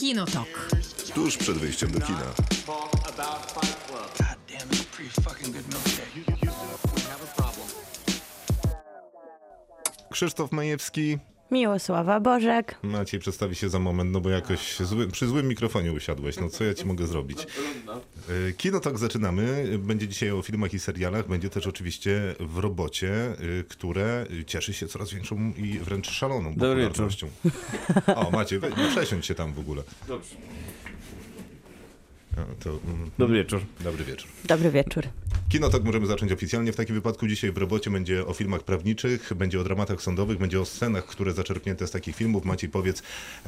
Kinotok. Tuż przed wyjściem do kina. Krzysztof Majewski. Miłosława Bożek. Maciej przedstawi się za moment, no bo jakoś zły, przy złym mikrofonie usiadłeś. No co ja ci mogę zrobić? E, Kino tak zaczynamy. Będzie dzisiaj o filmach i serialach. Będzie też oczywiście w robocie, y, które cieszy się coraz większą i wręcz szaloną popularnością. O, Maciej, przesiądź się tam w ogóle. Dobrze. A, to, mm, Dobry wieczór. dobry wieczór. Dobry wieczór. Kino tak możemy zacząć oficjalnie. W takim wypadku dzisiaj w robocie będzie o filmach prawniczych, będzie o dramatach sądowych, będzie o scenach, które zaczerpnięte z takich filmów. Maciej, powiedz,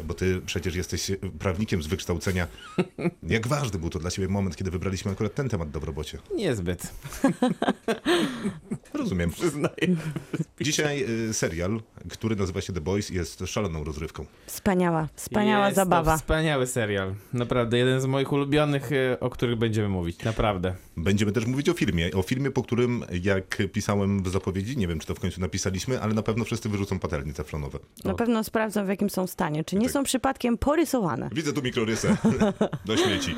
bo ty przecież jesteś prawnikiem z wykształcenia. Jak ważny był to dla ciebie moment, kiedy wybraliśmy akurat ten temat do w robocie? Niezbyt. Rozumiem. Przyznaję. Dzisiaj y, serial, który nazywa się The Boys, jest szaloną rozrywką. Wspaniała, wspaniała Jest zabawa. To wspaniały serial. Naprawdę, jeden z moich ulubionych, e, o których będziemy mówić. Naprawdę. Będziemy też mówić o filmie. O filmie, po którym, jak pisałem w zapowiedzi, nie wiem, czy to w końcu napisaliśmy, ale na pewno wszyscy wyrzucą patelnie teflonowe. Na pewno sprawdzą w jakim są stanie. Czy nie Tak. są przypadkiem porysowane? Widzę tu mikrorysę do śmieci.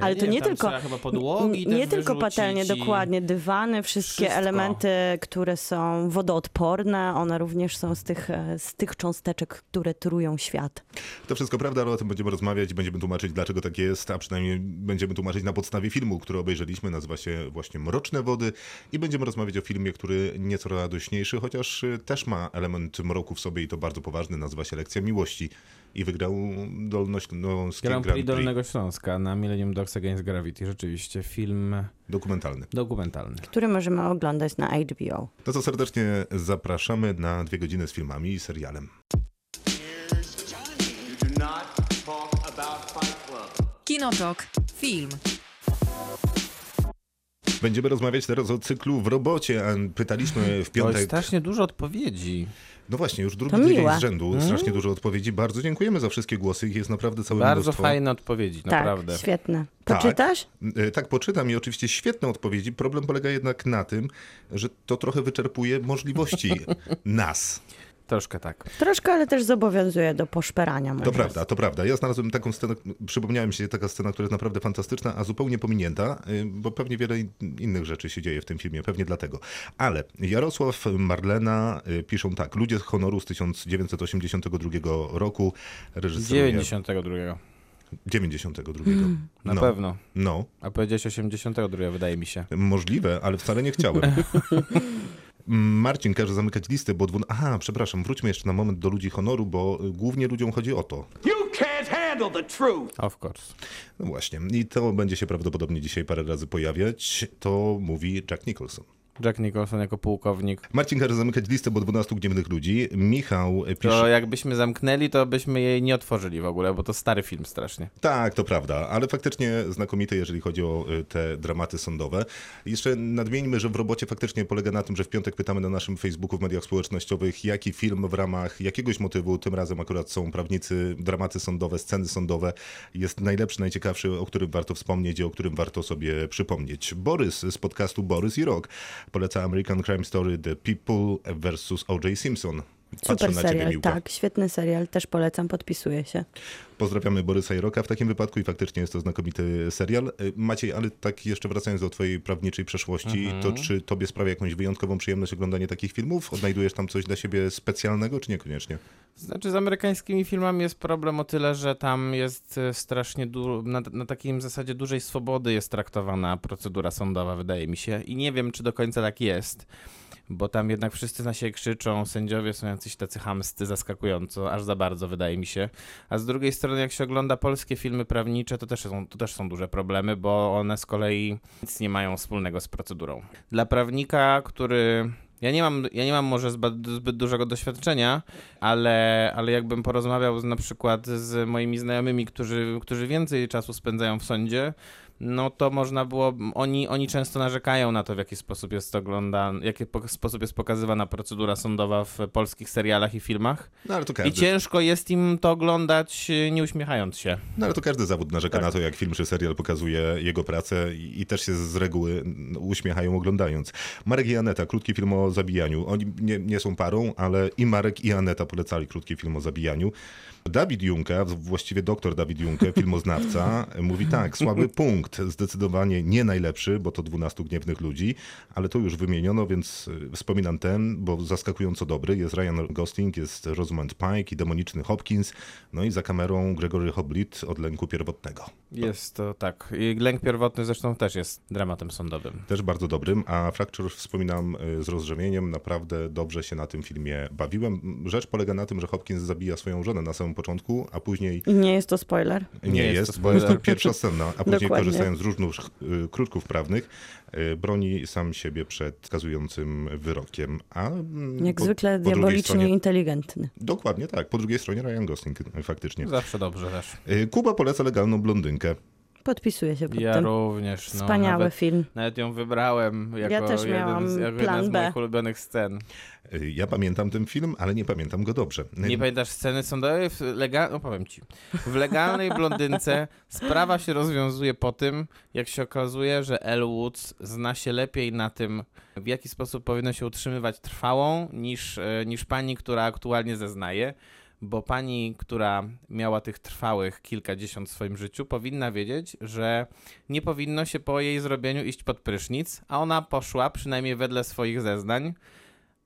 Ale to nie wiem, tam tylko- podłogi Nie tylko patelnie, i- dokładnie, dywany, wszystkie Wszystko. elementy, które są wodoodporne, one również są z tych, e, z tych cząsteczek, które trują świat. To wszystko prawda, ale o tym będziemy rozmawiać, będziemy tłumaczyć, dlaczego tak jest, a przynajmniej będziemy tłumaczyć na podstawie filmu, który obejrzeliśmy, nazywa się właśnie Mroczne Wody i będziemy rozmawiać o filmie, który nieco radośniejszy, chociaż y, też ma element mroku w sobie i to bardzo poważny, nazywa się Lekcja Miłości i wygrał Dolnośląskie Grand Grand Prix Prix Dolnego Śląska na Millennium Dogs Against Gravity. Rzeczywiście, film dokumentalny. dokumentalny. który możemy oglądać na HBO. No to serdecznie zapraszamy na dwie godziny z filmami i serialem. You do not talk about Fight Club. Kinotok. Film. Będziemy rozmawiać teraz o cyklu w robocie, a pytaliśmy w To piątek... jest strasznie dużo odpowiedzi. No właśnie, już drugi tydzień z rzędu, strasznie dużo odpowiedzi. Bardzo dziękujemy za wszystkie głosy, ich jest naprawdę całe Bardzo mnóstwo. fajne odpowiedzi, naprawdę. Tak, świetne. Tak. Poczytasz? E, Tak, poczytam i oczywiście świetne odpowiedzi. Problem polega jednak na tym, że to trochę wyczerpuje możliwości nas. Troszkę tak. Troszkę, ale też zobowiązuje do poszperania. To prawda, to prawda. Ja znalazłem taką scenę, przypomniała mi się taka scena, która jest naprawdę fantastyczna, a zupełnie pominięta, y, bo pewnie wiele in- innych rzeczy się dzieje w tym filmie, pewnie dlatego. Ale Jarosław, Marlena y, piszą tak. Ludzie z honoru z 1982 roku, reżyseruje... 92. 92. Na no, pewno. No, A powiedziałeś 82, wydaje mi się. Możliwe, ale wcale nie chciałem. Marcin każe zamykać listę, bo dwu... Aha, przepraszam, wróćmy jeszcze na moment do ludzi honoru, bo y, głównie ludziom chodzi o to. You can't handle the truth. Of course. No właśnie, i to będzie się prawdopodobnie dzisiaj parę razy pojawiać. To mówi Jack Nicholson. Jack Nicholson jako pułkownik. Marcin każe zamykać listę, bo 12 gniewnych ludzi. Michał To pisze... jakbyśmy zamknęli, to byśmy jej nie otworzyli w ogóle, bo to stary film strasznie. Tak, to prawda, ale faktycznie znakomity, jeżeli chodzi o y, te dramaty sądowe. Jeszcze nadmieńmy, że w robocie faktycznie polega na tym, że w piątek pytamy na naszym Facebooku, w mediach społecznościowych, jaki film w ramach jakiegoś motywu, tym razem akurat są prawnicy, dramaty sądowe, sceny sądowe, jest najlepszy, najciekawszy, o którym warto wspomnieć i o którym warto sobie przypomnieć. Borys z podcastu Borys i Rock poleca American Crime Story The People vs. O.J. Simpson. Super serial, tak, świetny serial, też polecam, podpisuję się. Pozdrawiamy Borysa i Roka w takim wypadku i faktycznie jest to znakomity serial. Y, Maciej, ale tak jeszcze wracając do twojej prawniczej przeszłości, to czy tobie sprawia jakąś wyjątkową przyjemność oglądanie takich filmów? Odnajdujesz tam coś dla siebie specjalnego, czy niekoniecznie? Znaczy z amerykańskimi filmami jest problem o tyle, że tam jest e, strasznie du- na, na takim zasadzie dużej swobody jest traktowana procedura sądowa, wydaje mi się. I nie wiem, czy do końca tak jest, bo tam jednak wszyscy na siebie krzyczą, sędziowie są jacyś tacy chamscy, zaskakująco, aż za bardzo, wydaje mi się. A z drugiej strony, jak się ogląda polskie filmy prawnicze, to też są, to też są duże problemy, bo one z kolei nic nie mają wspólnego z procedurą. Dla prawnika, który ja nie mam, ja nie mam może zbyt, zbyt dużego doświadczenia, ale, ale jakbym porozmawiał z, na przykład z moimi znajomymi, którzy, którzy więcej czasu spędzają w sądzie, no to można było, oni, oni często narzekają na to, w jaki sposób jest oglądana, w jaki po- sposób jest pokazywana procedura sądowa w polskich serialach i filmach. No ale to I każdy, ciężko jest im to oglądać, nie uśmiechając się. no, ale to każdy zawód narzeka Tak. na to, jak film czy serial pokazuje jego pracę i, i też się z reguły uśmiechają oglądając. Marek i Aneta, krótki film o zabijaniu. Oni nie, nie są parą, ale i Marek i Aneta polecali krótki film o zabijaniu. Dawid Junke, właściwie doktor Dawid Junke, filmoznawca, mówi tak, słaby punkt, zdecydowanie nie najlepszy, bo to 12 gniewnych ludzi, ale to już wymieniono, więc y, wspominam ten, bo zaskakująco dobry. Jest Ryan Gosling, jest Rosamund Pike i demoniczny Hopkins, no i za kamerą Gregory Hoblit od lęku pierwotnego. Jest to tak. I lęk pierwotny zresztą też jest dramatem sądowym. Też bardzo dobrym, a Fracture wspominam y, z rozrzewnieniem, naprawdę dobrze się na tym filmie bawiłem. Rzecz polega na tym, że Hopkins zabija swoją żonę na samym początku, a później I nie jest to spoiler. Nie, Nie jest jest, to bo jest to spoiler. pierwsza scena, a później Dokładnie. Korzystając z różnych y, krótków prawnych, y, broni sam siebie przed skazującym wyrokiem. A mm, Jak po- zwykle po diabolicznie stronie, inteligentny. Dokładnie tak, po drugiej stronie Ryan Gosling y, faktycznie. Zawsze dobrze też. Kuba poleca legalną blondynkę. Podpisuję się pod Ja tym. również. No, Wspaniały nawet, film. nawet ją wybrałem jako też jeden miałam z, jako plan jedna z B. moich ulubionych scen. Y, Ja pamiętam ten film, ale nie pamiętam go dobrze. Nie pamiętasz sceny sądowej? W legal... No powiem ci. W legalnej blondynce sprawa się rozwiązuje po tym, jak się okazuje, że Elle Woods zna się lepiej na tym, w jaki sposób powinno się utrzymywać trwałą, niż, e, niż pani, która aktualnie zeznaje. Bo pani, która miała tych trwałych kilkadziesiąt w swoim życiu, powinna wiedzieć, że nie powinno się po jej zrobieniu iść pod prysznic, a ona poszła, przynajmniej wedle swoich zeznań,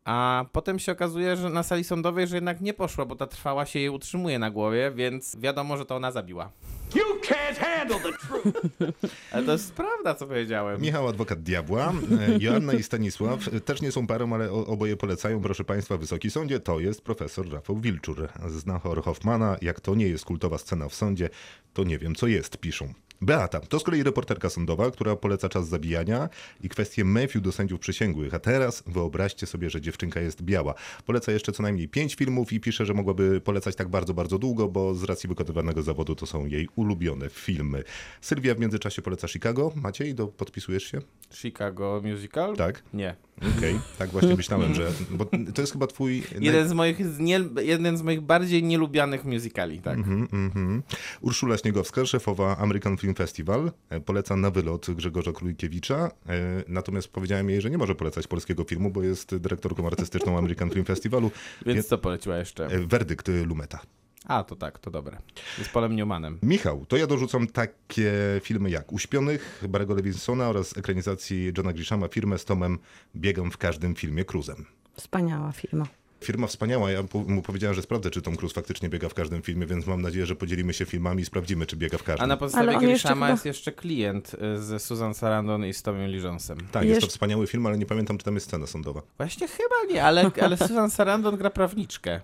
a potem się okazuje, że na sali sądowej, że jednak nie poszła, bo ta trwała się jej utrzymuje na głowie, więc wiadomo, że to ona zabiła. You can't handle the truth. Ale to jest prawda, co powiedziałem. Michał, adwokat diabła, e, Joanna i Stanisław e, też nie są parą, ale oboje polecają, proszę Państwa, Wysoki Sądzie, to jest profesor Rafał Wilczur. Zna Hor Hoffmana, jak to nie jest kultowa scena w sądzie, to nie wiem co jest, piszą. Beata, to z kolei reporterka sądowa, która poleca czas zabijania i kwestię Matthew do sędziów przysięgłych. A teraz wyobraźcie sobie, że dziewczynka jest biała. Poleca jeszcze co najmniej pięć filmów i pisze, że mogłaby polecać tak bardzo, bardzo długo, bo z racji wykonywanego zawodu to są jej ulubione filmy. Sylwia w międzyczasie poleca Chicago. Maciej, do, podpisujesz się? Chicago Musical? Tak? Nie. Okej, tak właśnie myślałem, że. Bo to jest chyba twój. Jeden z moich, z nie, jeden z moich bardziej nielubianych musicali, tak. Mhm, mhm. Urszula Śniegowska, szefowa American Film Festival, e, poleca na wylot Grzegorza Królkiewicza. e, Natomiast powiedziałem jej, że nie może polecać polskiego filmu, bo jest dyrektorką artystyczną American Film Festivalu. Więc co poleciła jeszcze? E, Werdykt Lumeta. A, to tak, to dobre. Z Polem Newmanem. Michał, to ja dorzucam takie filmy jak Uśpionych Barego Lewinsona oraz ekranizacji Johna Grishama Firmę z Tomem Biegam w każdym filmie Cruzem. Wspaniała firma. Firma wspaniała. Ja mu powiedziałem, że sprawdzę, czy Tom Cruise faktycznie biega w każdym filmie, więc mam nadzieję, że podzielimy się filmami i sprawdzimy, czy biega w każdym. A na podstawie Grishama jest jeszcze klient y, z Susan Sarandon i z Tomem Lee Jonesem. Tak, jest to wspaniały film, ale nie pamiętam, czy tam jest scena sądowa. Właśnie chyba nie, ale, ale Susan Sarandon gra prawniczkę,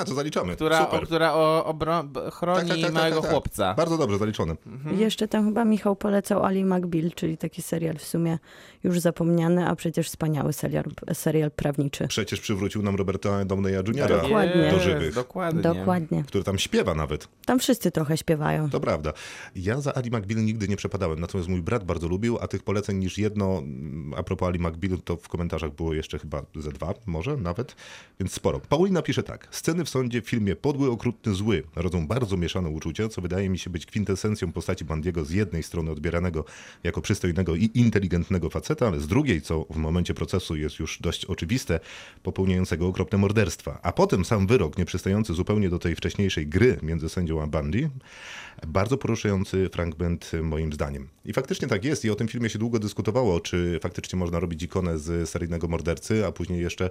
A, to zaliczamy. która, Super. o, która o, obro- chroni Tak, tak, tak, małego tak, tak. chłopca. Bardzo dobrze, zaliczone. Mhm. Jeszcze tam chyba Michał polecał Ali McBeal, czyli taki serial w sumie już zapomniany, a przecież wspaniały serial, serial prawniczy. Przecież przywrócił nam Roberta Downeya Jr., Dokładnie. do żywych, Dokładnie. Dokładnie. który tam śpiewa nawet. Tam wszyscy trochę śpiewają. To prawda. Ja za Ali McBeal nigdy nie przepadałem, natomiast mój brat bardzo lubił, a tych poleceń niż jedno, mm, a propos Ali McBeal, to w komentarzach było jeszcze chyba ze dwa, może nawet, więc sporo. Paulina pisze tak. Sceny w sądzie w filmie Podły, Okrutny, Zły rodzą bardzo mieszane uczucia, co wydaje mi się być kwintesencją postaci Bandiego z jednej strony odbieranego jako przystojnego i inteligentnego faceta, ale z drugiej, co w momencie procesu jest już dość oczywiste, popełniającego okropne morderstwa. A potem sam wyrok, nie przystający zupełnie do tej wcześniejszej gry między sędzią a Bundy, bardzo poruszający fragment moim zdaniem. I faktycznie tak jest i o tym filmie się długo dyskutowało, czy faktycznie można robić ikonę z seryjnego mordercy, a później jeszcze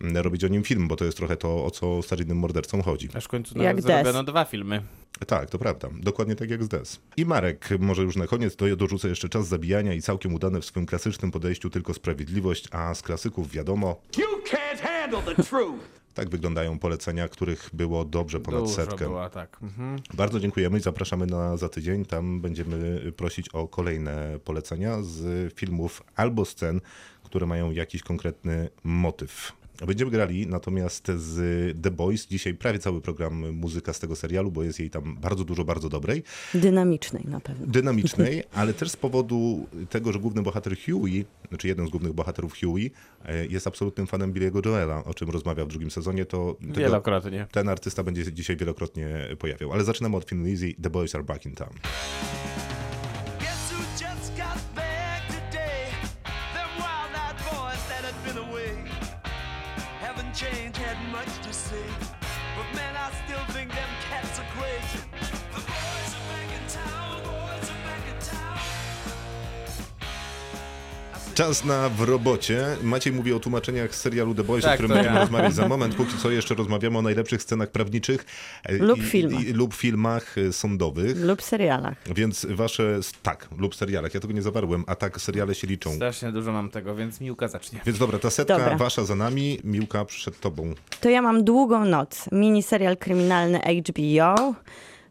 mm, robić o nim film, bo to jest trochę to, o co seryjnym mordercom chodzi. Aż w końcu Jak nawet Des. zrobiono dwa filmy. Tak, to prawda. Dokładnie tak jak z Des. I Marek, może już na koniec, to ja dorzucę jeszcze czas zabijania i całkiem udane w swym klasycznym podejściu tylko sprawiedliwość, a z klasyków wiadomo, You can't handle the truth. Tak wyglądają polecenia, których było dobrze ponad Dużo setkę. była, tak. Mhm. Bardzo dziękujemy i zapraszamy na za tydzień. Tam będziemy prosić o kolejne polecenia z filmów albo scen, które mają jakiś konkretny motyw. Będziemy grali natomiast z The Boys dzisiaj prawie cały program muzyka z tego serialu, bo jest jej tam bardzo dużo, bardzo dobrej, Dynamicznej na pewno. dynamicznej, ale też z powodu tego, że główny bohater Huey, znaczy jeden z głównych bohaterów Huey, e, jest absolutnym fanem Billy'ego Joela, o czym rozmawiał w drugim sezonie, to tego, Wielokrotnie. ten artysta będzie się dzisiaj wielokrotnie pojawiał. Ale zaczynamy od filmu Easy, The Boys Are Back in Town. Czas na w robocie. Maciej mówi o tłumaczeniach z serialu The Boys, o Tak, którym to będziemy ja. rozmawiać za moment. Póki co jeszcze rozmawiamy o najlepszych scenach prawniczych. e, Lub i- filmach. I, lub filmach e, sądowych. Lub serialach. Więc wasze, tak, lub serialach, ja tego nie zawarłem, a tak seriale się liczą. Strasznie dużo mam tego, więc Miłka zacznie. Więc dobra, ta setka Dobra. wasza za nami, Miłka przed tobą. To ja mam Długą Noc, miniserial kryminalny HBO.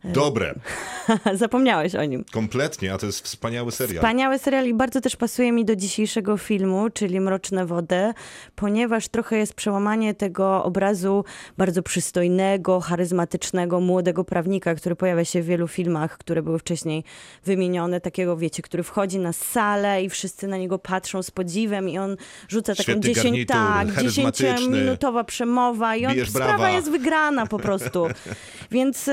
Dobre, Zapomniałeś o nim. kompletnie, a to jest wspaniały serial. Wspaniały serial i bardzo też pasuje mi do dzisiejszego filmu, czyli Mroczne Wody, ponieważ trochę jest przełamanie tego obrazu bardzo przystojnego, charyzmatycznego, młodego prawnika, który pojawia się w wielu filmach, które były wcześniej wymienione, takiego wiecie, który wchodzi na salę i wszyscy na niego patrzą z podziwem i on rzuca taką Świetny 10, garnitur, tak, charyzmatyczny. 10-minutowa przemowa i on, sprawa brawa. jest wygrana po prostu. Więc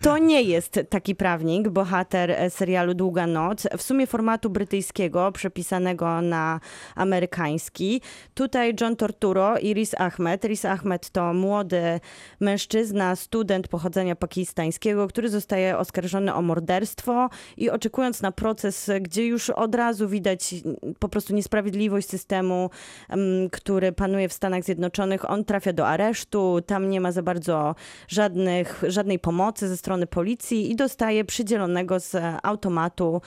to nie jest taki prawnik, bohater e, serialu Długa Noc, w sumie formatu brytyjskiego, przepisanego na amerykański. Tutaj John Torturo i Riz Ahmed. Riz Ahmed to młody mężczyzna, student pochodzenia pakistańskiego, który zostaje oskarżony o morderstwo i oczekując na proces, gdzie już od razu widać po prostu niesprawiedliwość systemu, em, który panuje w Stanach Zjednoczonych, on trafia do aresztu, tam nie ma za bardzo żadnych, żadnej pomocy ze strony policji i dostaje przydzielonego z automatu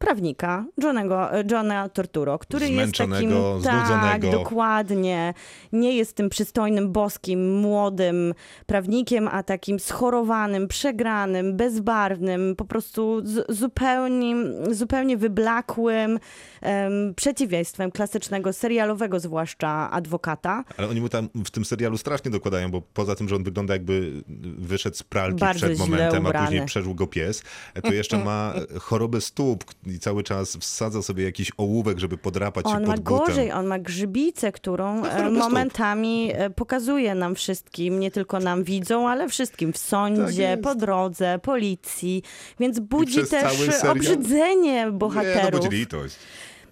prawnika Johnego, Johna Torturo, który jest takim... Tak, dokładnie. Nie jest tym przystojnym, boskim, młodym prawnikiem, a takim schorowanym, przegranym, bezbarwnym, po prostu zupełnie, zupełnie wyblakłym em, przeciwieństwem klasycznego, serialowego zwłaszcza adwokata. Ale oni mu tam w tym serialu strasznie dokładają, bo poza tym, że on wygląda jakby wyszedł z pralki Bardzo przed momentem, a później przeżył go pies, to jeszcze ma chorobę stóp i cały czas wsadza sobie jakiś ołówek, żeby podrapać się On ma pod butem. gorzej, on ma grzybicę, którą e, chorobę stóp. momentami e, pokazuje nam wszystkim, nie tylko nam widzą, ale wszystkim w sądzie, Tak po drodze, policji, więc budzi też obrzydzenie Nie, no bohaterów. budzi litość.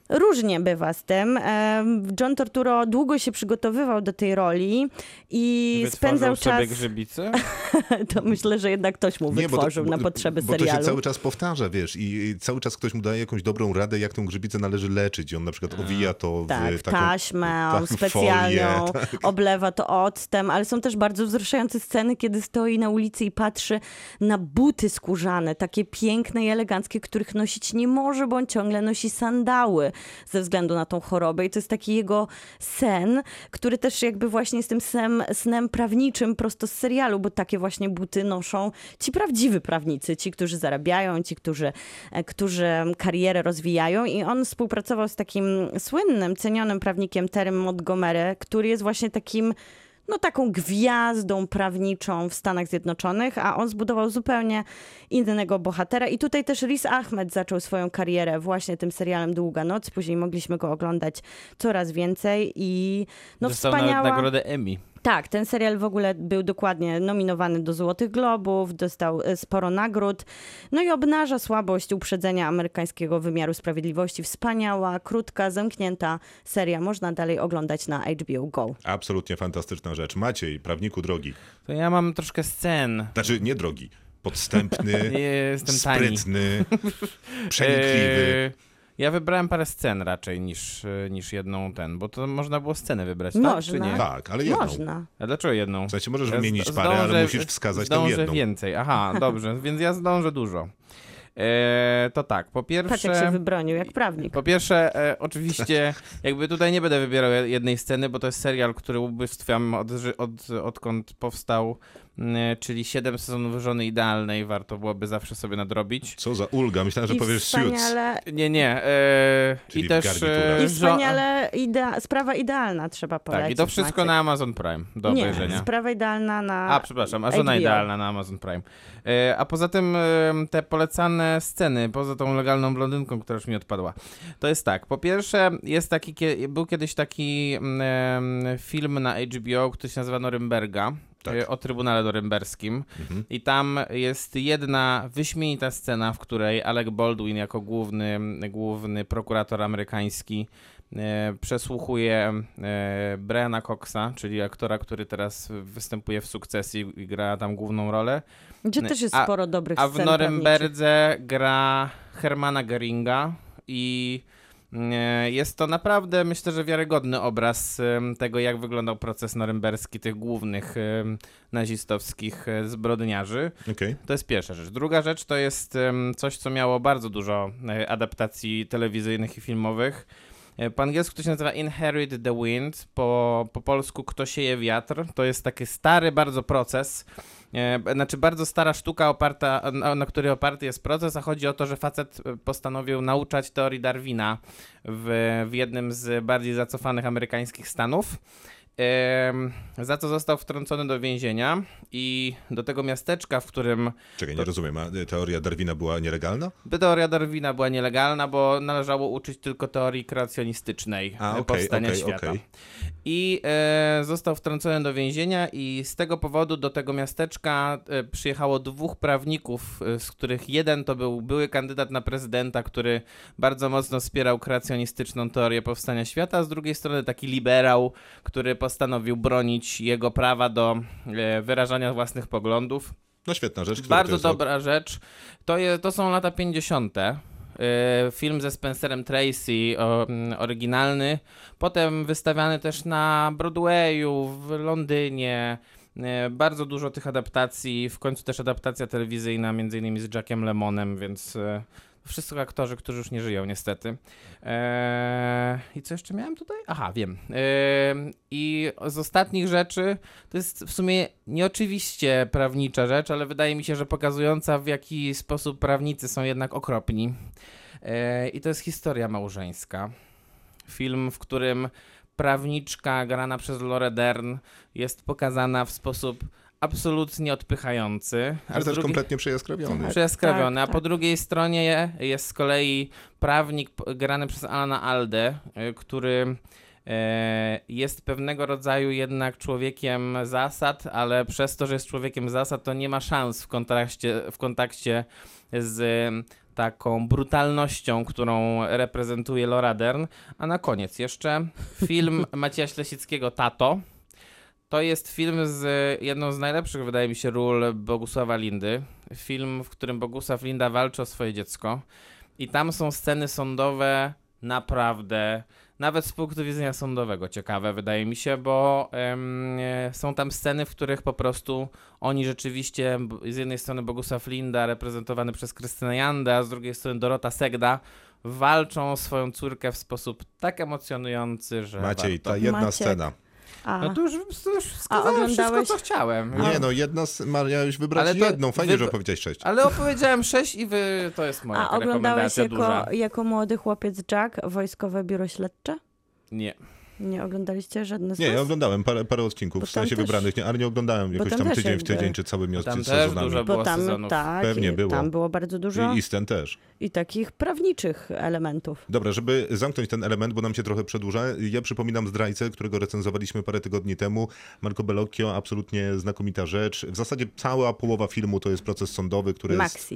Różnie bywa z tym. Em, John Torturo długo się przygotowywał do tej roli i spędzał sobie czas. grzybicę? To myślę, że jednak ktoś mu Nie, to, wytworzył bo, na potrzeby bo to serialu. się cały czas powtarza, wiesz, i, cały czas ktoś mu daje jakąś dobrą radę, jak tą grzybicę należy leczyć. I on na przykład owija to w Tak, w taką taśmę, on taką specjalną, folię, tak. oblewa to octem, ale są też bardzo wzruszające sceny, kiedy stoi na ulicy i patrzy na buty skórzane, takie piękne i eleganckie, których nosić nie może, bo on ciągle nosi sandały ze względu na tą chorobę. I to jest taki jego sen, który też jakby właśnie jest tym snem, snem prawniczym prosto z serialu, bo takie właśnie buty noszą ci prawdziwi prawnicy, ci, którzy zarabiają, ci, którzy, e, którzy karierę rozwijają. I on współpracował z takim słynnym, cenionym prawnikiem Terrym Montgomery, który jest właśnie takim no taką gwiazdą prawniczą w Stanach Zjednoczonych, a on zbudował zupełnie innego bohatera. I tutaj też Riz Ahmed zaczął swoją karierę właśnie tym serialem Długa Noc. Później mogliśmy go oglądać coraz więcej i no Dostał wspaniała... nagrodę Emmy. Tak, ten serial w ogóle był dokładnie nominowany do Złotych Globów, dostał e, sporo nagród. No i obnaża słabość uprzedzenia amerykańskiego wymiaru sprawiedliwości. Wspaniała, krótka, zamknięta seria. Można dalej oglądać na HBO Go. Absolutnie fantastyczna rzecz. Maciej, prawniku drogi. To ja mam troszkę scen. Znaczy, nie drogi. Podstępny, Jestem tani. sprytny, przenikliwy. Ja wybrałem parę scen raczej niż, e, niż jedną ten, bo to można było scenę wybrać, tak? Czy Można. nie? Tak, ale jedną. Można. A dlaczego jedną? W sensie możesz Ja wymienić parę, ale zdążę- musisz wskazać tę zdążę jedną. więcej. Aha, dobrze, więc ja zdążę dużo. E, to tak, po Patrz, jak się pierwsze... wybronił, jak prawnik. Po pierwsze, e, oczywiście, jakby tutaj nie będę wybierał jednej sceny, bo to jest serial, który ubóstwiam od, od, odkąd powstał, czyli 7 sezonów żony idealnej, warto byłoby zawsze sobie nadrobić. Co za ulga, myślałem, że I powiesz Suits. wspaniale, Nie, nie. E, Czyli I też. garnitura. E, i wspaniale idea, sprawa idealna trzeba polecić. Tak, i to wszystko Maciek. na Amazon Prime do Nie, obejrzenia. sprawa idealna na A, przepraszam, a żona HBO. idealna na Amazon Prime. E, a poza tym e, te polecane sceny, poza tą legalną blondynką, która już mi odpadła, to jest tak. Po pierwsze, jest taki, był kiedyś taki mm, film na HBO, który się nazywa Norymberga. Tak. e, O Trybunale Norymberskim. Mhm. I tam jest jedna wyśmienita scena, w której Alec Baldwin jako główny, główny prokurator amerykański e, przesłuchuje e, Briana Coxa, czyli aktora, który teraz występuje w sukcesji i gra tam główną rolę. Gdzie też jest A- sporo dobrych A w. Norymberdze gra Hermana Geringa i e, jest to naprawdę, myślę, że wiarygodny obraz tego, jak wyglądał proces norymberski tych głównych nazistowskich e, zbrodniarzy. Okej. To jest pierwsza rzecz. Druga rzecz to jest coś, co miało bardzo dużo e, adaptacji telewizyjnych i filmowych. Po angielsku to się nazywa Inherit the Wind, po, po polsku Kto sieje wiatr. To jest taki stary bardzo proces, znaczy bardzo stara sztuka, oparta, na, na której oparty jest proces, a chodzi o to, że facet e, postanowił nauczać teorii Darwina w, w jednym z bardziej zacofanych amerykańskich stanów. Za co został wtrącony do więzienia i do tego miasteczka, w którym Czekaj, nie rozumiem. A y, teoria Darwina była nielegalna? teoria Darwina była nielegalna, bo należało uczyć tylko teorii kreacjonistycznej A, e, powstania okej, świata. okej. I e, został wtrącony do więzienia i z tego powodu do tego miasteczka e, przyjechało dwóch prawników, e, z których jeden to był były kandydat na prezydenta, który bardzo mocno wspierał kreacjonistyczną teorię powstania świata, a z drugiej strony taki liberał, który postanowił bronić jego prawa do e, wyrażania własnych poglądów. No świetna rzecz. Bardzo jest rok? dobra rzecz. To, je, to są lata 50. Yy, Film ze Spencerem Tracy, oryginalny. Potem wystawiany też na Broadwayu, w Londynie. Yy, Bardzo dużo tych adaptacji. W końcu też adaptacja telewizyjna, między innymi z Jackiem Lemonem, więc wszystko aktorzy, którzy już nie żyją, niestety. Eee, I co jeszcze miałem tutaj? Aha, wiem. Eee, I z ostatnich rzeczy to jest w sumie nieoczywiście prawnicza rzecz, ale wydaje mi się, że pokazująca w jaki sposób prawnicy są jednak okropni. Eee, I to jest historia małżeńska. Film, w którym prawniczka grana przez Laura Dern jest pokazana w sposób absolutnie odpychający. Ale też drugiej- kompletnie przejaskrawiony. Przeskrawiony, Tak, a po tak. drugiej stronie jest z kolei prawnik grany przez Alana Aldę, y, który e, jest pewnego rodzaju jednak człowiekiem zasad, ale przez to, że jest człowiekiem zasad, to nie ma szans w kontakcie, w kontakcie z taką brutalnością, którą reprezentuje Laura Dern. A na koniec jeszcze film Macieja Ślesickiego Tato. To jest film z jedną z najlepszych, wydaje mi się, ról Bogusława Lindy. Film, w którym Bogusław Linda walczy o swoje dziecko. I tam są sceny sądowe naprawdę, nawet z punktu widzenia sądowego, ciekawe, wydaje mi się, bo e, są tam sceny, w których po prostu oni rzeczywiście, z jednej strony Bogusław Linda, reprezentowany przez Krystynę Jandę, a z drugiej strony Dorota Segda, walczą o swoją córkę w sposób tak emocjonujący, że. Maciej, warto. ta jedna Maciek. scena. A, No to już, to już wskazałem wszystko, oglądałeś- co chciałem. Nie no, jedna, s- miałeś wybrać Ale to jedną. Fajnie, wy- że powiedziałeś sześć. Ale opowiedziałem sześć i wy, to jest moja a oglądałeś jako, duża. jako młody chłopiec Jack Wojskowe Biuro Śledcze? Nie. Nie oglądaliście żadne z Nie, was? ja oglądałem parę, parę odcinków, w sensie też- wybranych, nie, ale nie oglądałem jakoś tam tydzień w tydzień, czy całymi Bo tam od- też sezonami. dużo Bo było tam, sezonów. tak, Pewnie i było. tam było bardzo dużo I i, Easton też. takich prawniczych elementów. Dobra, żeby zamknąć ten element, bo nam się trochę przedłuża, ja przypominam Zdrajcę, którego recenzowaliśmy parę tygodni temu. Marco Bellocchio, absolutnie znakomita rzecz. W zasadzie cała połowa filmu to jest proces sądowy, który jest...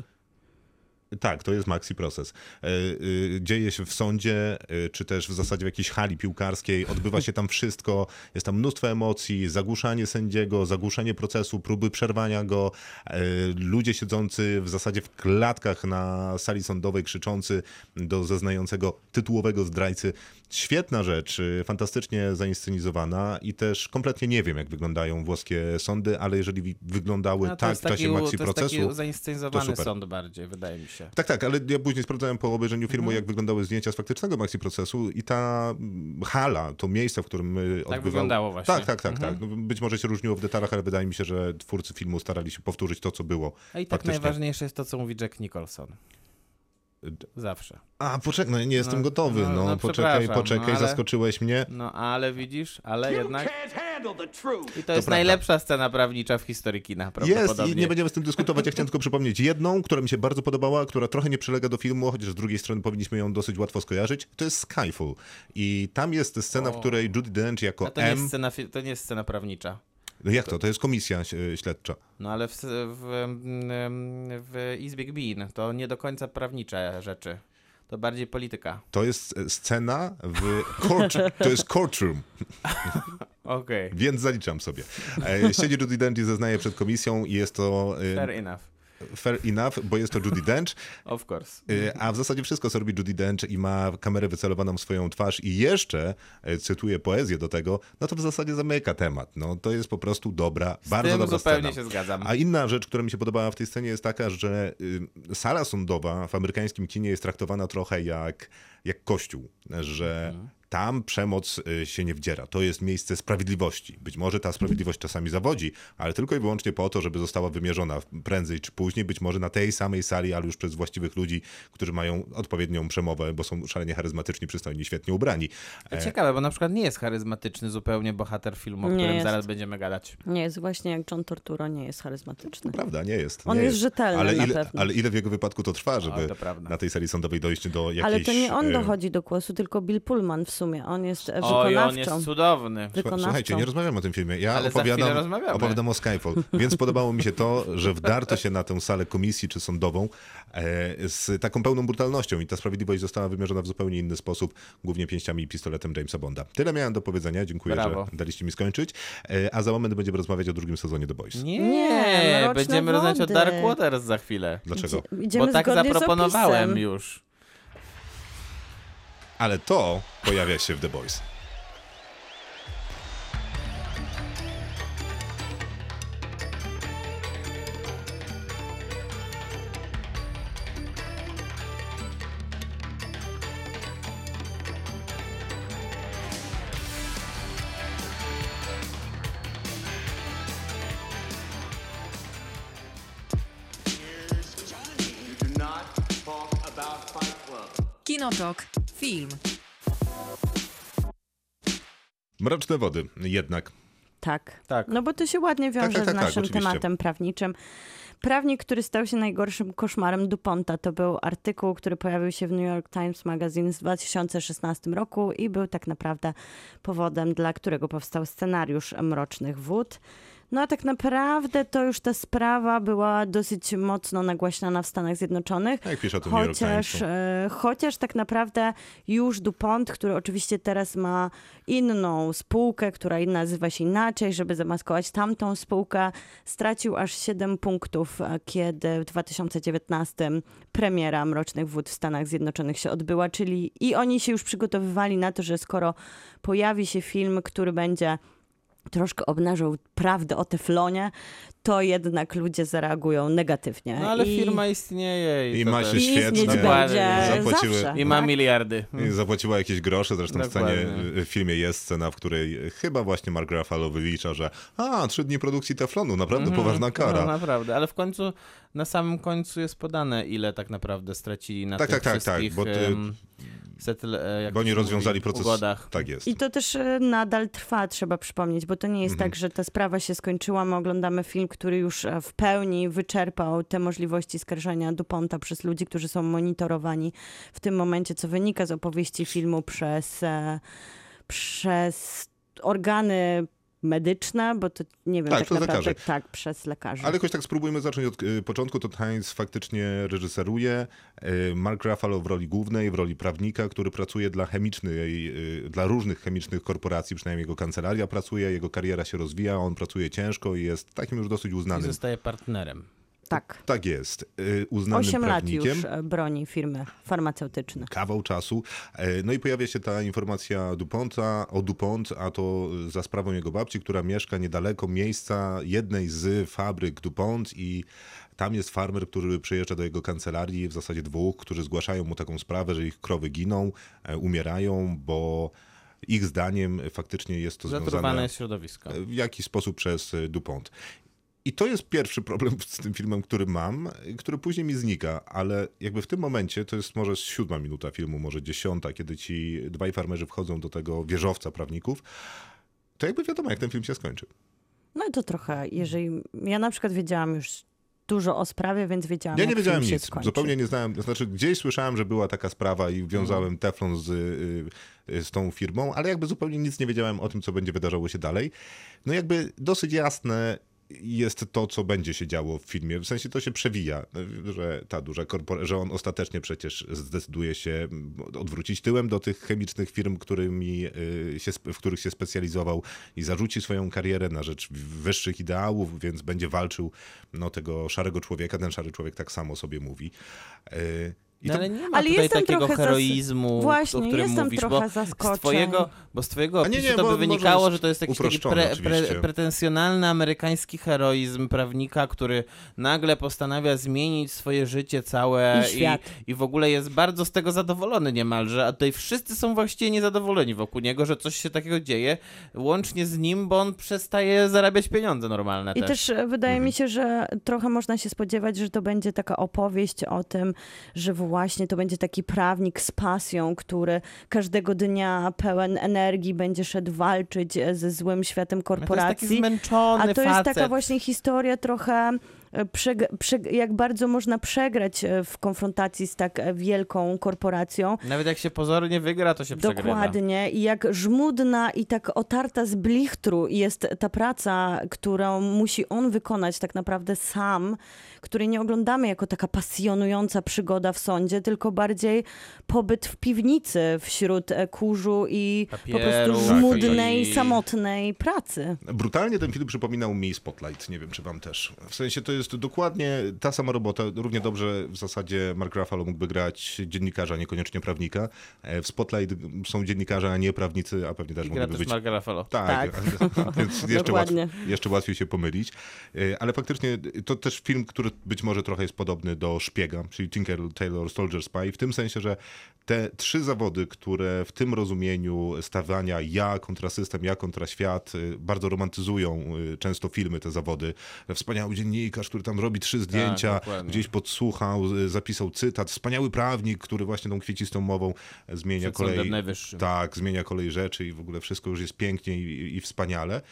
Tak, to jest maxi proces. E, y, Dzieje się w sądzie, y, czy też w zasadzie w jakiejś hali piłkarskiej. Odbywa się tam wszystko. Jest tam mnóstwo emocji, zagłuszanie sędziego, zagłuszanie procesu, próby przerwania go. e, Ludzie siedzący w zasadzie w klatkach na sali sądowej, krzyczący do zeznającego tytułowego zdrajcy. Świetna rzecz, y, fantastycznie zainscenizowana i też kompletnie nie wiem, jak wyglądają włoskie sądy, ale jeżeli wyglądały No, to tak w czasie taki, maxi to procesu, taki zainscenizowany super. sąd bardziej, wydaje mi się. Tak, tak, ale ja później sprawdzałem po obejrzeniu filmu, Mhm. jak wyglądały zdjęcia z faktycznego maxi procesu i ta mm, hala, to miejsce, w którym y, odbywał... wyglądało właśnie. Tak, tak, tak, Mhm. tak. Być może się różniło w detalach, ale wydaje mi się, że twórcy filmu starali się powtórzyć to, co było. A i tak faktycznie. najważniejsze jest to, co mówi Jack Nicholson. Zawsze. A, poczekaj, no nie jestem No, gotowy, no, no, no, poczekaj, przepraszam, poczekaj, no, ale- zaskoczyłeś mnie. No ale widzisz, ale jednak... I to jest prawda. najlepsza scena prawnicza w historii kina, Jest i nie będziemy z tym dyskutować. Ja chciałem tylko przypomnieć jedną, która mi się bardzo podobała, która trochę nie przylega do filmu, chociaż z drugiej strony powinniśmy ją dosyć łatwo skojarzyć. To jest Skyfall. I tam jest scena, w O. której Judy Dench jako A to nie, jest M... scena, to nie jest scena prawnicza. No jak to? To jest komisja śledcza. No ale w, w, w Izbie Gmin to nie do końca prawnicze rzeczy. To bardziej polityka. To jest e, scena w court, to jest courtroom, Okej, więc zaliczam sobie. E, Siedzi Judy Dench i zeznaje przed komisją i jest to e, fair enough. Fair enough, bo jest to Judy Dench, Of course. e, a w zasadzie wszystko, co robi Judy Dench i ma kamerę wycelowaną w swoją twarz i jeszcze e, cytuje poezję do tego, no to w zasadzie zamyka temat. No to jest po prostu dobra, Z bardzo tym dobra zupełnie scena. się zgadzam. A inna rzecz, która mi się podobała w tej scenie jest taka, że y, sala sądowa w amerykańskim kinie jest traktowana trochę jak, jak kościół, że Mhm. Tam przemoc y, się nie wdziera. To jest miejsce sprawiedliwości. Być może ta sprawiedliwość czasami zawodzi, ale tylko i wyłącznie po to, żeby została wymierzona prędzej czy później, być może na tej samej sali, ale już przez właściwych ludzi, którzy mają odpowiednią przemowę, bo są szalenie charyzmatyczni, przystojni, świetnie ubrani. E, Ciekawe, bo na przykład nie jest charyzmatyczny zupełnie bohater filmu, o Nie którym jest. zaraz będziemy gadać. Nie jest właśnie jak John Torturo, nie jest charyzmatyczny. Prawda, nie jest. On nie jest rzetelny ale na ile, pewno. Ale ile w jego wypadku to trwa, żeby to prawda. na tej sali sądowej dojść do jakiejś... Ale to nie on e, dochodzi do głosu, tylko Bill Pullman w sumie. On jest e, Oj, on jest cudowny. wykonawcą. Słuchajcie, nie rozmawiam o tym filmie. Ja Ale opowiadam, opowiadam o Skyfall. Więc podobało mi się to, że wdarto się na tę salę komisji czy sądową e, z taką pełną brutalnością i ta sprawiedliwość została wymierzona w zupełnie inny sposób, głównie pięściami i pistoletem Jamesa Bonda. Tyle miałem do powiedzenia. Dziękuję, Brawo. że daliście mi skończyć. E, a za moment będziemy rozmawiać o drugim sezonie The Boys. Nie, Nie, Mroczne będziemy rozmawiać o Wody. Dark Waters za chwilę. Dlaczego? Idziemy Bo tak zaproponowałem już. Ale to pojawia się w The Boys. Film. Mroczne wody jednak. Tak. Tak. No bo to się ładnie wiąże tak, tak, z tak, naszym oczywiście. tematem prawniczym. Prawnik, który stał się najgorszym koszmarem DuPonta, to był artykuł, który pojawił się w New York Times Magazine w 2016 roku i był tak naprawdę powodem, dla którego powstał scenariusz Mrocznych Wód. No a tak naprawdę to już ta sprawa była dosyć mocno nagłaśniana w Stanach Zjednoczonych. Jak pisze o tym Chociaż, e, chociaż tak naprawdę już DuPont, który oczywiście teraz ma inną spółkę, która nazywa się inaczej, żeby zamaskować tamtą spółkę, stracił aż 7 punktów, e, kiedy w 2019 premiera Mrocznych Wód w Stanach Zjednoczonych się odbyła, czyli i oni się już przygotowywali na to, że skoro pojawi się film, który będzie troszkę obnażał prawdę o teflonie, to jednak ludzie zareagują negatywnie. No ale I... firma istnieje i, I ma się świetnie. Zapłaciły- zawsze. I ma tak? miliardy. I Zapłaciła jakieś grosze, zresztą w scenie, w filmie jest scena, w której chyba właśnie Mark Ruffalo wylicza, że a, trzy dni produkcji teflonu, naprawdę poważna No kara. naprawdę, ale w końcu, na samym końcu jest podane, ile tak naprawdę stracili na Tak, tych tak, tak, tak, wszystkich bo ty- em, settle, e, jak Bo oni rozwiązali mówi, proces. ugodach. Tak jest. I to też e, nadal trwa, trzeba przypomnieć, bo to nie jest Mhm. tak, że ta sprawa się skończyła. My oglądamy film, który już e, w pełni wyczerpał te możliwości skarżenia DuPonta przez ludzi, którzy są monitorowani w tym momencie, co wynika z opowieści filmu przez, przez organy medyczne, bo to nie wiem, Tak, tak, przez naprawdę, lekarzy. tak, przez lekarzy. Ale jakoś tak spróbujmy zacząć od y, początku. To Heinz faktycznie reżyseruje. Y, Mark Ruffalo w roli głównej, w roli prawnika, który pracuje dla chemicznej, y, dla różnych chemicznych korporacji, przynajmniej jego kancelaria pracuje, jego kariera się rozwija, on pracuje ciężko i jest takim już dosyć I uznanym. zostaje partnerem. Tak. Tak jest. Y, Uznanym Osiem lat prawnikiem. już e, broni firmy farmaceutyczne. kawał czasu. E, No i pojawia się ta informacja DuPonta, o DuPont, a to za sprawą jego babci, która mieszka niedaleko miejsca jednej z fabryk DuPont i tam jest farmer, który przyjeżdża do jego kancelarii, w zasadzie dwóch, którzy zgłaszają mu taką sprawę, że ich krowy giną, e, umierają, bo ich zdaniem faktycznie jest to Zatruwane związane jest środowisko. w jakiś sposób przez DuPont. I to jest pierwszy problem z tym filmem, który mam, który później mi znika, ale jakby w tym momencie, to jest może siódma minuta filmu, może dziesiąta, kiedy ci dwaj farmerzy wchodzą do tego wieżowca prawników, to jakby wiadomo, jak ten film się skończy. No i to trochę, jeżeli... Ja na przykład wiedziałam już dużo o sprawie, więc wiedziałam, Ja nie wiedziałem nic, skończy. zupełnie nie znałem, to znaczy gdzieś słyszałem, że była taka sprawa i wiązałem teflon z, y, y, z tą firmą, ale jakby zupełnie nic nie wiedziałem o tym, co będzie wydarzało się dalej. No jakby dosyć jasne jest to, co będzie się działo w filmie. W sensie to się przewija, że ta duża korporacja, że on ostatecznie przecież zdecyduje się odwrócić tyłem do tych chemicznych firm, którymi y, się, w których się specjalizował i zarzuci swoją karierę na rzecz wyższych ideałów, więc będzie walczył no, tego szarego człowieka. Ten szary człowiek tak samo sobie mówi. I No, to, ale nie ma Ale tutaj jestem takiego trochę zas- heroizmu, Właśnie, o którym jestem mówisz, trochę bo z twojego, bo z twojego A nie, opisu nie, to by wynikało, że to jest jakiś taki pre, pre, pretensjonalny amerykański heroizm prawnika, który nagle postanawia zmienić swoje życie całe I świat. i w ogóle jest bardzo z tego zadowolony niemalże, a tutaj wszyscy są właściwie niezadowoleni wokół niego, że coś się takiego dzieje, łącznie z nim, bo on przestaje zarabiać pieniądze normalne I też. też e, wydaje Mhm. mi się, że trochę można się spodziewać, że to będzie taka opowieść o tym, że właśnie to będzie taki prawnik z pasją, który każdego dnia pełen energii będzie szedł walczyć e, ze złym światem No to jest taki korporacji. zmęczony A to jest facet. taka właśnie historia trochę, jak bardzo można przegrać e, w konfrontacji z tak e, wielką korporacją. Nawet jak się pozornie wygra, to się przegrywa. Dokładnie. I jak żmudna i tak otarta z blichtru jest ta praca, którą musi on wykonać tak naprawdę sam, której nie oglądamy jako taka pasjonująca przygoda w sądzie, tylko bardziej pobyt w piwnicy wśród e, kurzu i po Papieru, prostu tak, żmudnej, i- samotnej pracy. Brutalnie ten film przypominał mi Spotlight, nie wiem czy wam też. W sensie to jest dokładnie ta sama robota, równie dobrze w zasadzie Mark Ruffalo mógłby grać dziennikarza, niekoniecznie prawnika. E, W Spotlight są dziennikarze, a nie prawnicy, a pewnie też I gra mogliby też być... Mark Ruffalo. Tak, więc jeszcze, Dokładnie. łatwiej, jeszcze łatwiej się pomylić. E, Ale faktycznie to też film, który być może trochę jest podobny do Szpiega, czyli Tinker Taylor Soldier Spy, w tym sensie, że te trzy zawody, które w tym rozumieniu stawiania ja kontra system, ja kontra świat, y, bardzo romantyzują często filmy, te zawody. Wspaniały dziennikarz, który tam robi trzy zdjęcia, dokładnie. gdzieś podsłuchał, y, zapisał cytat. Wspaniały prawnik, który właśnie tą kwiecistą mową zmienia Przed kolej. Tak, zmienia kolej rzeczy i w ogóle wszystko już jest pięknie i, i wspaniale.